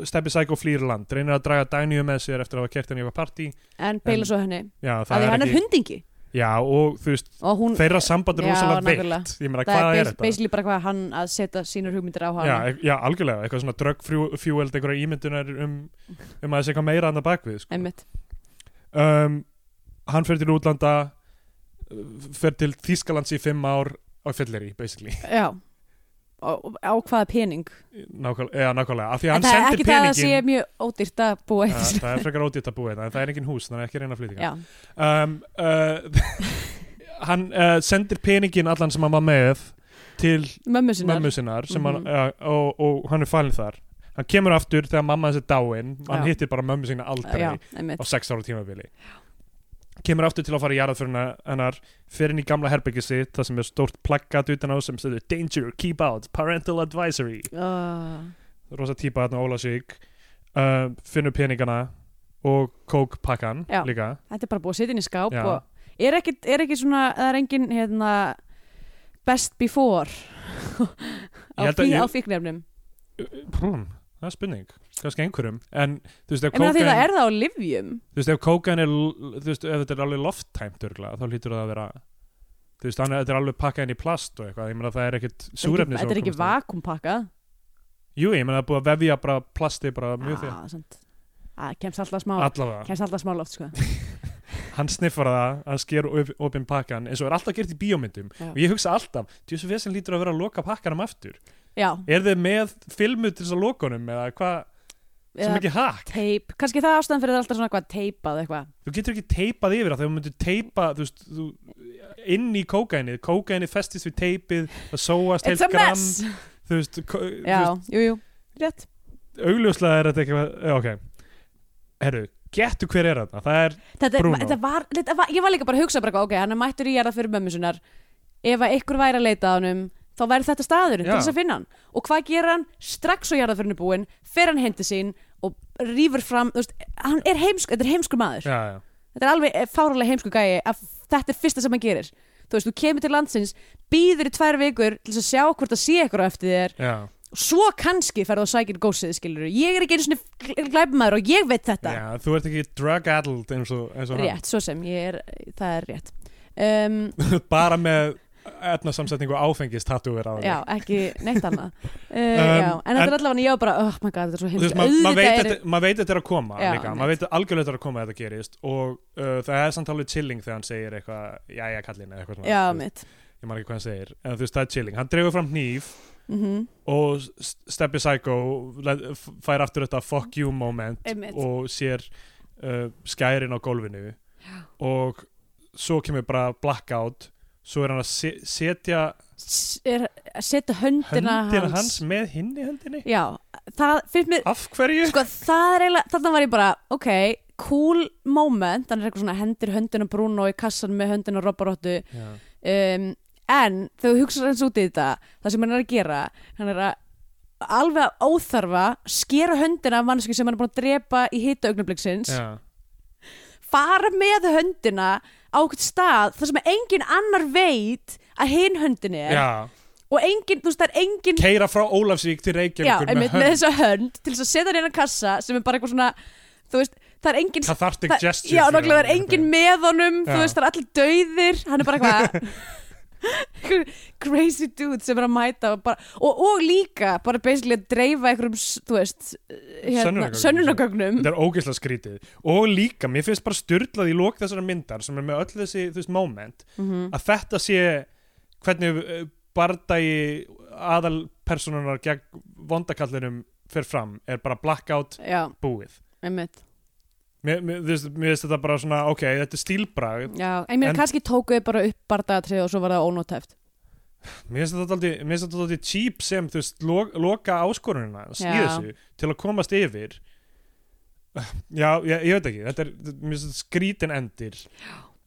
Steppi Psycho flýr land reynir að draga Dagnýju með sér eftir að hafa kert henni í eitthvað partí. En beila svo henni. Já, að það því er hann er hundingi. Já og þú veist og hún þeirra samband er Já, rosalega veikt. ég meina hvað er þetta? basically bara hvað hann að setja sínur hugmyndir á já, hana e- já, algjörlega, eitthvað svona dröggfjúeld einhverja ímyndunar um, um að þessi eitthvað meira annað bakvið sko. einmitt. Um, hann fer til útlanda fer til Þýskalands í fimm ár á fylleri, basically. Já. og á hvaða pening? Nákvæmlega, eða, nákvæmlega. af því að hann það er sendir ekki það að peningin sé mjög ódýrt að búa eitt það er frekar ódýrt að búa en það er engin hús, þannig að ekki reyna að flytja. Já, um, uh, *laughs* hann uh, sendir peningin allan sem hann var með til mömmu sinnar. Mhm. hann, uh, og, og hann er falinn þar. Hann kemur aftur þegar mamma hans er dáin hann Já. hittir bara mömmu sína aldrei já, á sex ára tímabili kemur aftur til að fara í jarðaföruna hennar fer inn í gamla herbyggið sitt það sem er stórt plaggat utan á sem stendur Danger, keep out, parental advisory. Uh, rosa típa þarna Ólasvík uh, finnur peningana og kókpakkan líka. Þetta er bara búið að setja inn í skáp Já. og er ekki, er ekki svona það er engin hérna best before *laughs* á, fí, ég- á fíknefnum Prún, það er spurning kannski einhverjum. En þú veist ef því kókain það er það á livjum þú veist ef kókain er þú veist ef þetta er alveg lofttæmt örgulega þá hlýtur það að vera þú veist þannig að þetta er alveg pakkað inn í plast og eitthvað. Ég meina það er ekkit súrefni þetta er ekki vakumpakkað jú ég meina það er búið að vefja bara plasti bara mjög því ah, sant. ah, kemst alltaf smá allavega. kemst alltaf smá loft sko. *laughs* hann sniffar það, hann sker op- opinn pakkan eins og er alltaf gert í bíómyndum. Já. og ég hugsa alltaf, þessu vesen lítur að vera að loka pakkanum aftur. Já, er þið með filmu til þess að lokunum eða hvað, eða ekki hakk teip. Kannski það ástæðan fyrir það er alltaf svona eitthvað teipað eitthvað. Þú getur ekki teipað yfir það þegar þú myndir teipa þú veist, þú, inn í kókainið. Kókainið festist við teipið það sóast it's a heilt gram. mess. Þú veist, þú já, veist jú, jú, rétt. augljóslega er þetta eitthvað ok, herru, getur hver er þetta það er, þetta, Bruno. þetta, var, þetta var, ég var líka bara að hugsa bara, eitthvað, ok, hann er mættur í jarða fyrir mömmu sinnar. Ef að ykkur væri að leita að honum þá væri þetta staðurinn til þess að finna hann. Og hvað gerir hann? strax og jarða fyrir búin fer hann til sín og rýfur fram veist, hann er heimsku, þetta er heimsku maður. Já, já, þetta er alveg eh, fáralega heimsku gæi að þetta er fyrsta sem hann gerir. Þú veist, þú kemur til landsins býður í tvær vikur til að sjá hvort það sé eitthvað eftir þér. Já, svo kannski ferðu að sækja gósið skilur ég er ekki einu svona glæpmaður og ég veit þetta. Þú ert ekki drug addled eins og, eins og rétt, svo sem, ég er, það er rétt. Um, hann *laughs* bara með etnasamsetningu áfengist tattu er á þig. já, ekki neitt annað. Uh, *laughs* Um, já, en þetta er allavega, ég var bara oh my god, þetta er svo ma- maður veit, þetta- maður er að koma Já, maður veit algjörlega þetta er að koma að þetta gerist. Og uh, það er samt alveg chilling þegar hann segir eitthvað, jæja kallinn eða eitthvað svona, já, mitt ég man ekki hvað hann segir en þú veist það er chilling, hann dregur fram hníf mm og S- Steppi Psycho fær aftur þetta fuck you moment Einmitt. og sér uh, skærin á gólfinu og svo kemur bara blackout svo er hann að se setja er að setja höndina, höndina hans. með hinni höndinni já, það finnst mér af hverju? sko það er eiginlega, þarna var ég bara ok, cool moment þannig er eitthvað svona hendir höndin á Bruno í kassan með höndin á Robbaróttu Já. um, en þegar þú hugsa hans út í þetta það sem hann er að gera hann er að alveg að óþarfa skera höndina af manneski sem hann er búin að drepa í hita augnabliksins fara með höndina á okkur stað þar sem engin annar veit að hinn höndin er Já. og engin, þú veist það er engin keira frá Ólafsvík til já, Reykjavíkur einmitt, með með hönd þessa hönd til þess að setja hann að kassa sem er bara eitthvað svona þú veist, það er engin cathartic það, gesture já, fyrir náttúrulega hann, er engin með honum þú Já. veist, það er allir dauðir hann er bara eitthvað *laughs* crazy dude sem er að mæta og, bara, og, og líka bara basically að dreifa einhverjum, þú veist hérna, Sönnunargögnum. sönnunagögnum þetta er ógeðslega skrítið. Og líka, mér finnst bara styrlað í lók þessara myndar sem er með öll þessi veist, moment mm að þetta sé hvernig uh, bardagi aðalpersonunar gegn vondakallinum fer fram er bara blackout já, búið. Einmitt mér, finnst þetta bara svona ok, þetta er stílbragð já, en mér En- kannski tókuðu bara upp bardagatrið og svo var það ónótæft mér finnst þetta aldrei, mér finnst þetta aldrei cheap sem þú veist, lo, loka áskorunina í Já. þessu til að komast yfir. Já, ég, ég veit ekki þetta er, mér finnst þetta skrítin endir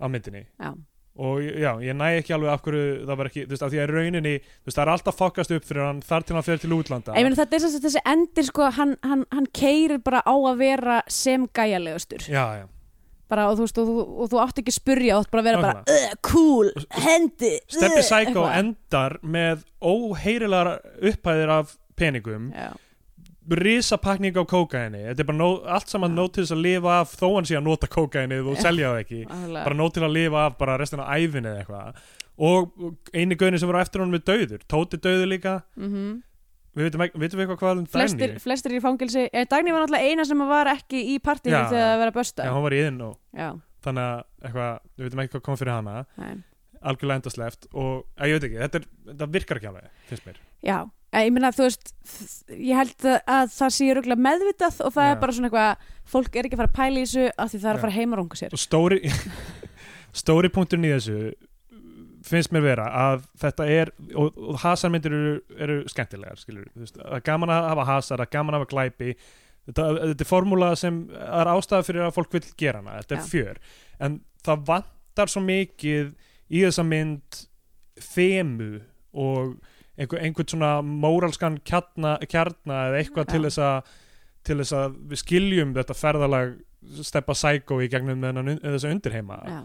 á myndinni. Já, og já, ég næ ekki alveg af hverju það var ekki, þú veist, af því að rauninni þú veist, það er alltaf fokast upp fyrir hann þar til hann fer til útlanda. Ég meina þetta er sem sagt þessi endir sko, hann, hann, hann keirir bara á að vera sem gæjalegastur. Já, já, bara, og, þú veist, og, þú, og þú átt ekki að spurja átt bara að vera bara, uh, cool, hendi Steppi uh, Psycho eitthvað. endar með óheyrilegar upphæðir af peningum. Já, risapakning á kókaini. Þetta er bara nóg, allt saman Já. nóg til þess að lifa af þó hann sé að nota kókaini og selja það ekki. bara nóg til að lifa af bara restina af æfinni eða eitthvað. Og eini gauðin sem var á eftir honum er döður Tóti döður líka. Mhm. við veitum, eitthvað hvað um flestir, Dagný? Flestir í fangelsi eh, Dagný var náttúrulega eina sem var ekki í partíinu Já. þegar það var að bösta Já, hún var í inn og þannig að eitthvað, við veitum ekki hvað kom fyrir hana. Nei. algjörlega endasleft og að, ég veit ekki, þetta, er, þetta virkar ekki alveg finnst mér. Já. Ég meina þú veist ég held að, að það sé röglega meðvitað og það Já. er bara svona eitthvað fólk er ekki að fara að pæla í þessu af því það er Já. að fara heim að runga sér og stóri *laughs* stóri punkturinn í þessu finnst mér vera að þetta er og, og hasarmyndir eru, eru skemmtilegar skilur, veist, það er gaman að hafa hasar er gaman að hafa glæpi þetta, þetta er formúla sem er ástæða fyrir að fólk vil gera hana, þetta Já. er fjör en það vantar svo mikið í þessa mynd þemu og einhver, einhvern svona móralskan kjarna, kjarna eða eitthvað til þess að til þess að við skiljum þetta ferðalag steppa psycho í gegnum þennan- þessa undirheima. Já.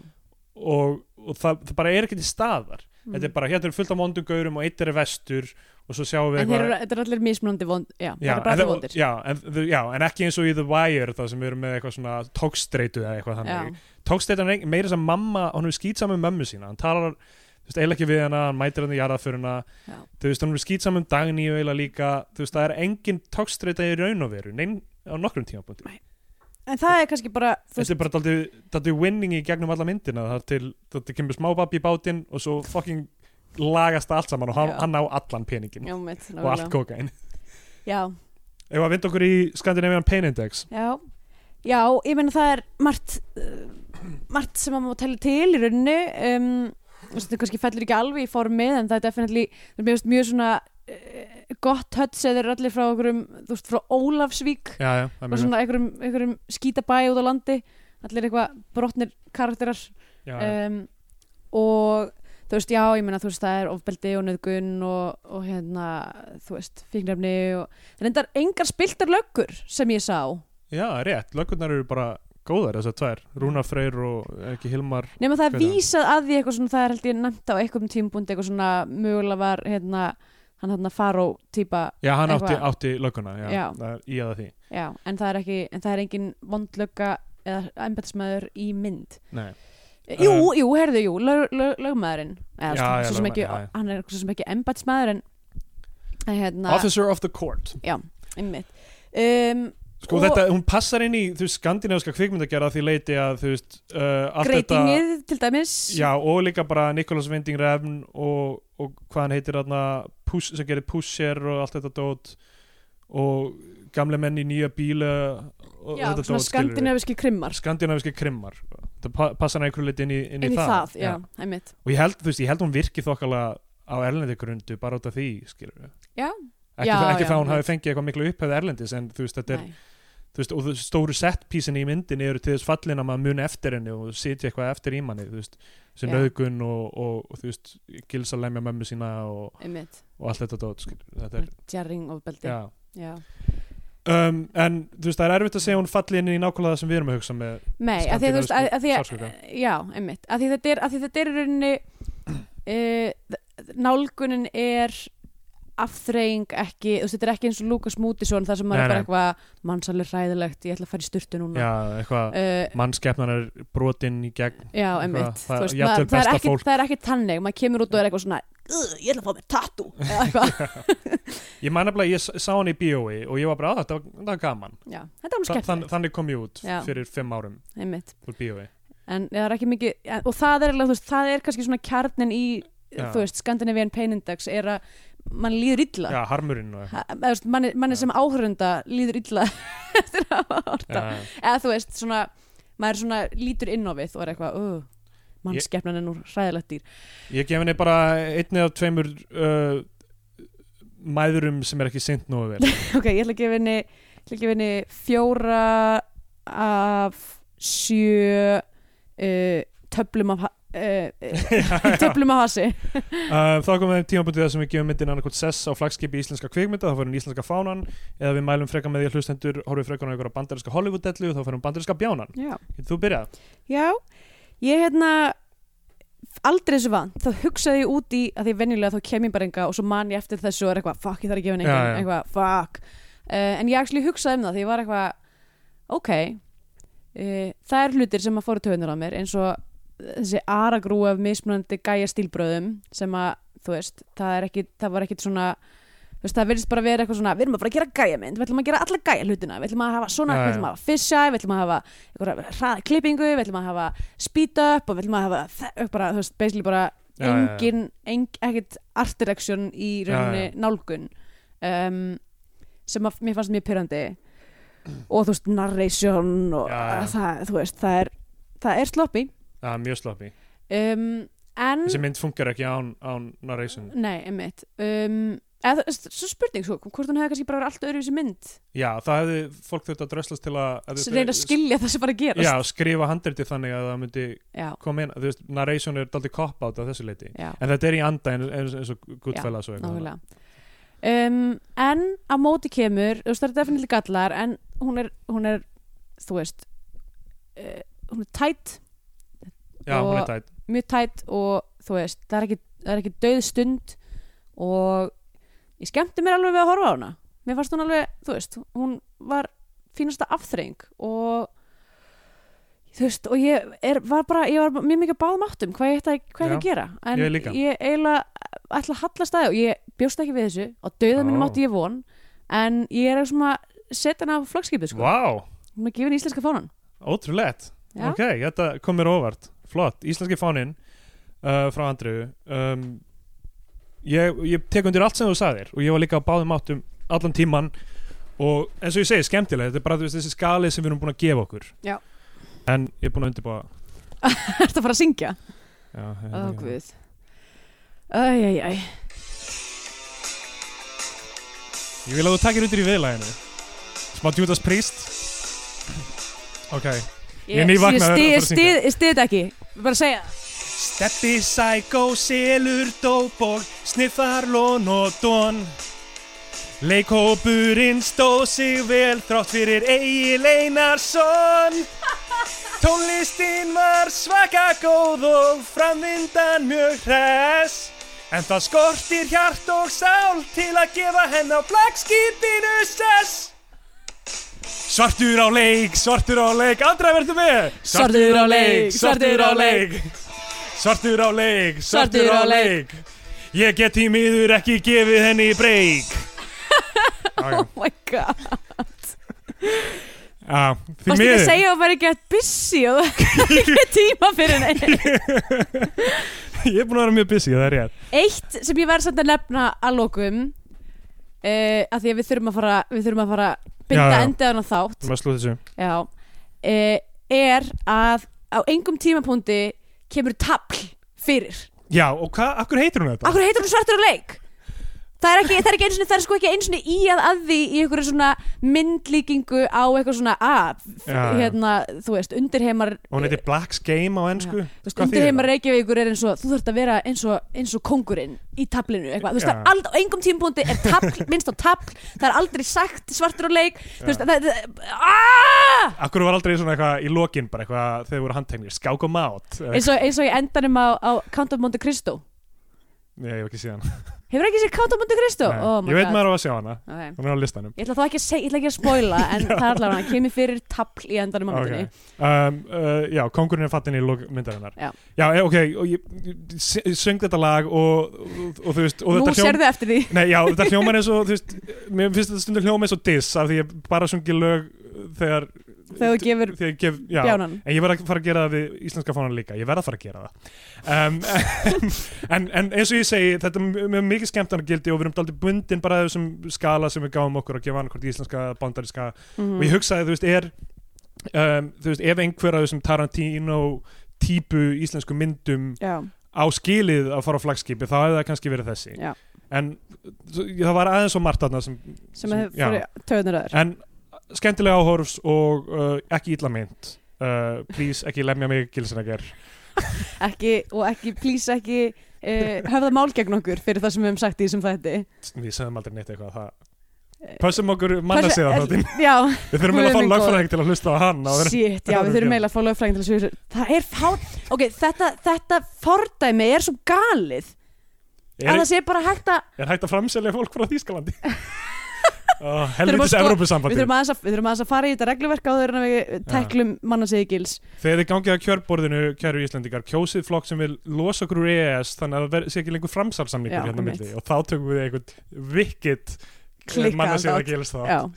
og, og það, það bara er ekki til staðar. Mm. þetta er bara, hérna er fullt af vondum gaurum og eitt er vestur og svo sjáum við en þeir eru, þetta er allir mismunandi vond já, Já, er en, vondir. já, en, já, en ekki eins og í The Wire það sem við erum með eitthvað svona tókstreitu eða eitthvað þannig. Tókstreitan er meira sem mamma hún er skýt saman mömmu sína. Hann talar þú veist, eiginlega ekki við hana, hann mætir hann í jarðaföruna þú veist, hann er skýt saman um dagný og eiginlega líka, þú veist, það er engin tókstreita í raun og veru, neinn á nokkrum tímapunkti. En það er kannski bara þetta er bara daldið winning í gegnum alla myndina. Það er til, þetta kemur smábabbi í bátinn og svo fucking lagast það allt saman og hann, hann á allan peningin já, mitt, og allt kókain já, ef að vinda okkur í Scandinavian Pain Index? Já, já, ég meina það er margt uh, margt sem maður telja til í rauninni. Um, það kannski fellur ekki alveg í formið en það er definitely það er mjög, mjög svona uh, gott höts eða eru allir frá okkurum, þú veist, frá Ólafsvík já, já, og svona einhverjum, einhverjum skítabæ út á landi allir eitthvað brotnir karakterar. Um, og þú veist, já, ég meina þú veist, það er ofbeldi og nöðgun og, og hérna, þú veist, fíknefni og það er engar spiltar löggur sem ég sá. Já, rétt, löggurnar eru bara góðar þessar tvær, Rúnar Freyr og ekki Hilmar nema það er vísað að því eitthvað svona það er held ég nefnt á einhverjum tímbundi eitthvað svona mögulega var hérna, hann hérna Faró típa já, hann átti, átti lögguna já, Já. það er í aða því. Já, en það er ekki, en það er engin vondlögga eða embætismæður í mynd. Nei. Jú, Um, jú, heyrðu, jú, lög, lög, lögmaðurinn eða, Já, já, svo sem lögmaður, ekki, já, já. hann er svo sem ekki embætismæður en hérna, Officer of the Court. Einmitt. Um, sko Og- þetta, hún passar inn í þú veist, skandinaviska kvikmyndagerða því leiti að þú veist, uh, greitingið til dæmis. Já, og líka bara Nicholas Winding Refn og, og hvað hann heitir Push, sem gerir Pusher og allt þetta dót. Og gamle menn í nýja bíla og já, þetta svona skandinaviski krimmar. Skandinaviski krimmar. Það pa passar einhverju liti inn í, inn inn í í það, já, einmitt. Og ég held, veist, ég held hún virki þokkala á erlendi grundu bara út af því skilur Já. ekki, Já, ekki já, það hún já. hafi fengið eitthvað miklu upphefði erlendis en þú veist, þetta er, veist, og stóru setpísin í myndinni eru til þess fallin að maður muni eftir henni og sitja eitthvað eftir í manni sem Já. nöðgun og, og, og veist, gils að lemja mömmu sína og, og allt þetta dót skilur, þetta jarring ofbeldi já Já. um, en þú veist, það er erfitt að segja hún falli inn í nákvæmlega það sem við erum að hugsa með Nei, að því veist að, að því að. Já, einmitt að því þetta er, þetta er rauninni uh, nálgunin er afþreying ekki, þú veist, þetta er ekki eins og Lukas Mútisson þar sem maður er bara eitthvað mannsalir hræðilegt, ég ætla að fara í styrtu núna. Já, eitthvað, uh, mannskeppnan er brotin í gegn. Já, einmitt það- Þú veist, maður, það, er ekki, það er ekki tannig, maður kemur út og er eitthvað svona "Ugh, ég ætla að fá mér *laughs* eitthvað, ég man nefnilega, ég sá hann í bíói og ég var bara, þetta var, það var gaman. Já, þetta þann, skemmt þannig kom ég út Já. fyrir fimm árum einmitt, bíói en það er ekki mikið og það er, það er kannski svona kjarnin í, Já. þú veist, Scandinavian Pain Index er að mann líður illa. Já, harmurinn Ha- þú veist, manni, manni Já. sem áhörunda líður illa *laughs* eftir að horta já, eða þú veist, svona maður svona lítur inn á við og er eitthvað uh, mannskeppnan er nú hræðilegt dýr. Ég gef henni bara einni af tveimur uh, mæðurum sem er ekki sint nógu vel. *laughs* Ok, ég ætla að gefa henni að henni fjóra af sjö uh, töflum af *laughs* töflum af hasi. *laughs* Uh, þá komum við tímabundið það sem við gefum myndin annarkot sess á flagskipi íslenska kvikmynda þá fyrir íslenska fánan eða við mælum freka með því að hlustendur horfið frekar á einhverja bandarinska Hollywood-dellu og þá fyrir bandarinska bjánan. Já, Getur þú byrjað? já ég hérna aldrei þessu vant, þá hugsaði ég út í að því venjulega þá kem ég bara enga og svo man ég eftir þessu og er eitthvað, fuck, ég þarf að gefa henni einhvern eitthvað, fuck þessi aragrú af mismunandi gæja stílbröðum sem að þú veist, það er ekki það var ekkit svona þú veist, það verðist bara vera eitthvað svona við erum að fara að gera gæja mynd, við ætlum að gera alla gæja hlutina við ætlum að hafa svona, Já, við já. ætlum að hafa fisheye við ætlum að hafa hraða klippingu við ætlum að hafa speed up og við ætlum að hafa bara, þú veist, basically bara Já, já, já. engin, eng, ekkit art direction í rauninni Já, nálgun um, sem að mér fannst mjög pyrrandi og þú veist, narration og Já, já. það, þú veist, það er það er sloppy Já, mjög sloppy. Um, en Þessi mynd funkar ekki án, án narration. Nei, einmitt. Um, eða, Svo spurning svo, hvort hún hefði kannski bara verið allt öðru þessi mynd? Já, það hefði fólk þurft að dröslast til að, að reyna að skilja það sem bara að gerast. Já, skrifa handriti þannig að það myndi já, koma inn, þú veist, narration er daldið cop out á þessu leiti, já, en þetta er í anda eins, og eitthvað nákvæmlega. Um, En á móti kemur þú veist, það er definitely gallar en hún er, hún er þú veist uh, hún er tætt Já, hún er tætt mjög tætt og þú veist, það er ekki, það er ekki döð stund og ég skemmti mér alveg við að horfa á hana. Mér fannst hún alveg, þú veist, hún var fínasta afþreying og þú veist, og ég er, var bara, ég var mjög mikið báðum áttum hvað ég ætti að, hvað ætti að gera. En ég ég eiginlega ætla að halla staði og ég bjóst ekki við þessu. Og döða minnum Ó. átti ég von en ég er svona setja hana á flagskipið sko, Vá, hún er gefin íslenska fánan ótrúlegt. Já. Ok, þetta kom mér óvart Flott, íslenski fáninn uh, frá Andriðu um, ég, ég tek undir allt sem þú sagðir og ég var líka á báðum áttum allan tíman og eins og ég segi skemmtilega, þetta er bara veist, þessi skali sem við erum búin að gefa okkur. Já. en ég er búin að undirbúa. *laughs* Ertu að fara að syngja? Já, guð. Æjæjæj Ég vil að þú takir undir í viðlæginu Smá Judas Priest. Ok Ég Ég stið stið þetta ekki. Bara segja það. Steppi, Psycho, Selur, Dope og Sniffar, Lón og Don. Leikhópurinn stóð sig vel þrátt fyrir Egil Einarsson. *laughs* Tónlistin var svaka góð og framvindan mjög hress. En það skortir hjart og sál til að gefa henn á flagskipinu sess Svartur á leik, svartur á leik, andra verður með. Svartur á leik, svartur á leik. Svartur á leik, Svartur á leik. Ég get í miður ekki gefið henni breyk *laughs* Oh my god. Já, því Varstu ekki að miður. segja að vera ekki að busy og það er ekki *laughs* tíma fyrir neitt Ég er búin að vera mjög busy, það er rétt. Eitt sem ég verð samt að nefna að lokum uh, að því að við þurfum að fara við þurfum að fara að binda endið á þátt. Maður slúð þessu. Já. Uh, er að á engum tímapunkti kemur tapl fyrir. Já, og hvað, akkur heitir hún þetta? Akkur heitir hún svartur á leik? Það er ekki, það er ekki einu sinni, það er sko ekki einu sinni í að að því í einhverju svona myndlíkingu á eitthvað svona að, já. hérna, þú veist, undirheimar Og hún heitir Black's Game á ennsku þú þýðir undirheimar? Reykjavíkur er eins og þú þurft að vera eins og, eins og kongurinn í tablinu, eitthvað, þú veist, Já. það er aldrei á engum tímpúndi er tabl, *laughs* minnst á tabl það er aldrei sagt svartur á leik. Þú veist, það, aaaah Akkur var aldrei svona eitthvað í lokin bara eitthvað þegar voru handteknir, skák og mát eins og, eins og Nei, ég hef ekki síðan hefur ekki Monte Cristo? Nei, Oh Ég veit God. maður á að sjá hana, okay. hún er á listanum. Ég ætla þá ekki að, seg, ætla ekki að spoila *laughs* en það er allavega hann kemur fyrir tapl í endanum á myndinni. Um, uh, Já, kongurinn er fattin í myndarinnar. Já. Já, eh, ok, söng þetta lag og, og, og veist og Nú sérðu eftir því. Nei, já, þetta *laughs* hljómar eins og, þú veist Mér finnst þetta stundur hljóma eins og diss af því ég bara sungi lög þegar þegar þú gefur gef, já, bjánan. En ég verð að fara að gera það við íslenska fánan líka. Ég verð að fara að gera það. Um, *laughs* en, en eins og ég segi Þetta er mikið skemmtana gildi Og við erum daldið bundin bara þessum skala Sem við gáum okkur að gefa annað hvort íslenska bandariska mm. Og ég hugsaði, þú veist, er um, Þú veist, ef einhver af þessum Tarantino típu íslensku myndum Já, á skilið að fara á flagskipi þá hefði það kannski verið þessi. Já, en það var aðeins og margt þarna sem, sem hefur já. Skemmtilega áhorfs og uh, ekki illa mynd uh, please ekki lemja mig gilsinager *laughs* ekki, og ekki, please ekki uh, höfða mál gegn okkur fyrir það sem við hefum sagt í þessum þætti. Við sögum aldrei neitt eitthvað það Pössum okkur manna sig á þáttinn. Já, *laughs* *laughs* Við þurfum eiginlega að fá lögfræðing til að hlusta á hann shit, já, við þurfum eiginlega að fá lögfræðing til að svíða Það er fát, ok, þetta, þetta fordæmi er svo galið. Er, að það sé bara hægt að er hægt að framselja fólk frá Þýskalandi oh, helvitis sko- Við þurfum aðeins að, fara í þetta regluverk en að við tæklum mannasegi gils þegar þið gangið að kjörborðinu kæru Íslendingar, kjósið flokk sem vil losa okkur úr EES þannig að það sé ekki lengur framsalsamningur hérna milli. og þá tökum við einhvern vikit Klikkaðan manna sér þátt. að gilast þá uh,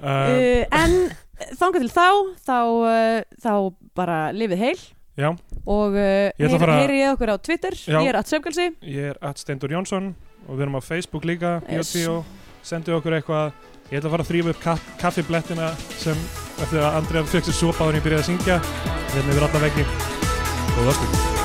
uh, En þangað til þá þá, uh, þá bara lifið heil. Já, og uh, heyri, fara- heyri ég okkur á Twitter. Já. ég er að söfgalsi ég er at Steindur Jónsson og við erum á Facebook líka Yes. yes. Sendu okkur eitthvað. Ég ætla að fara að þrýfa upp kaff, kaffiblettina sem eftir að Andrea fekk sér sopa áður en ég byrjaði að syngja. Hérna yfir alla veggi Góða stund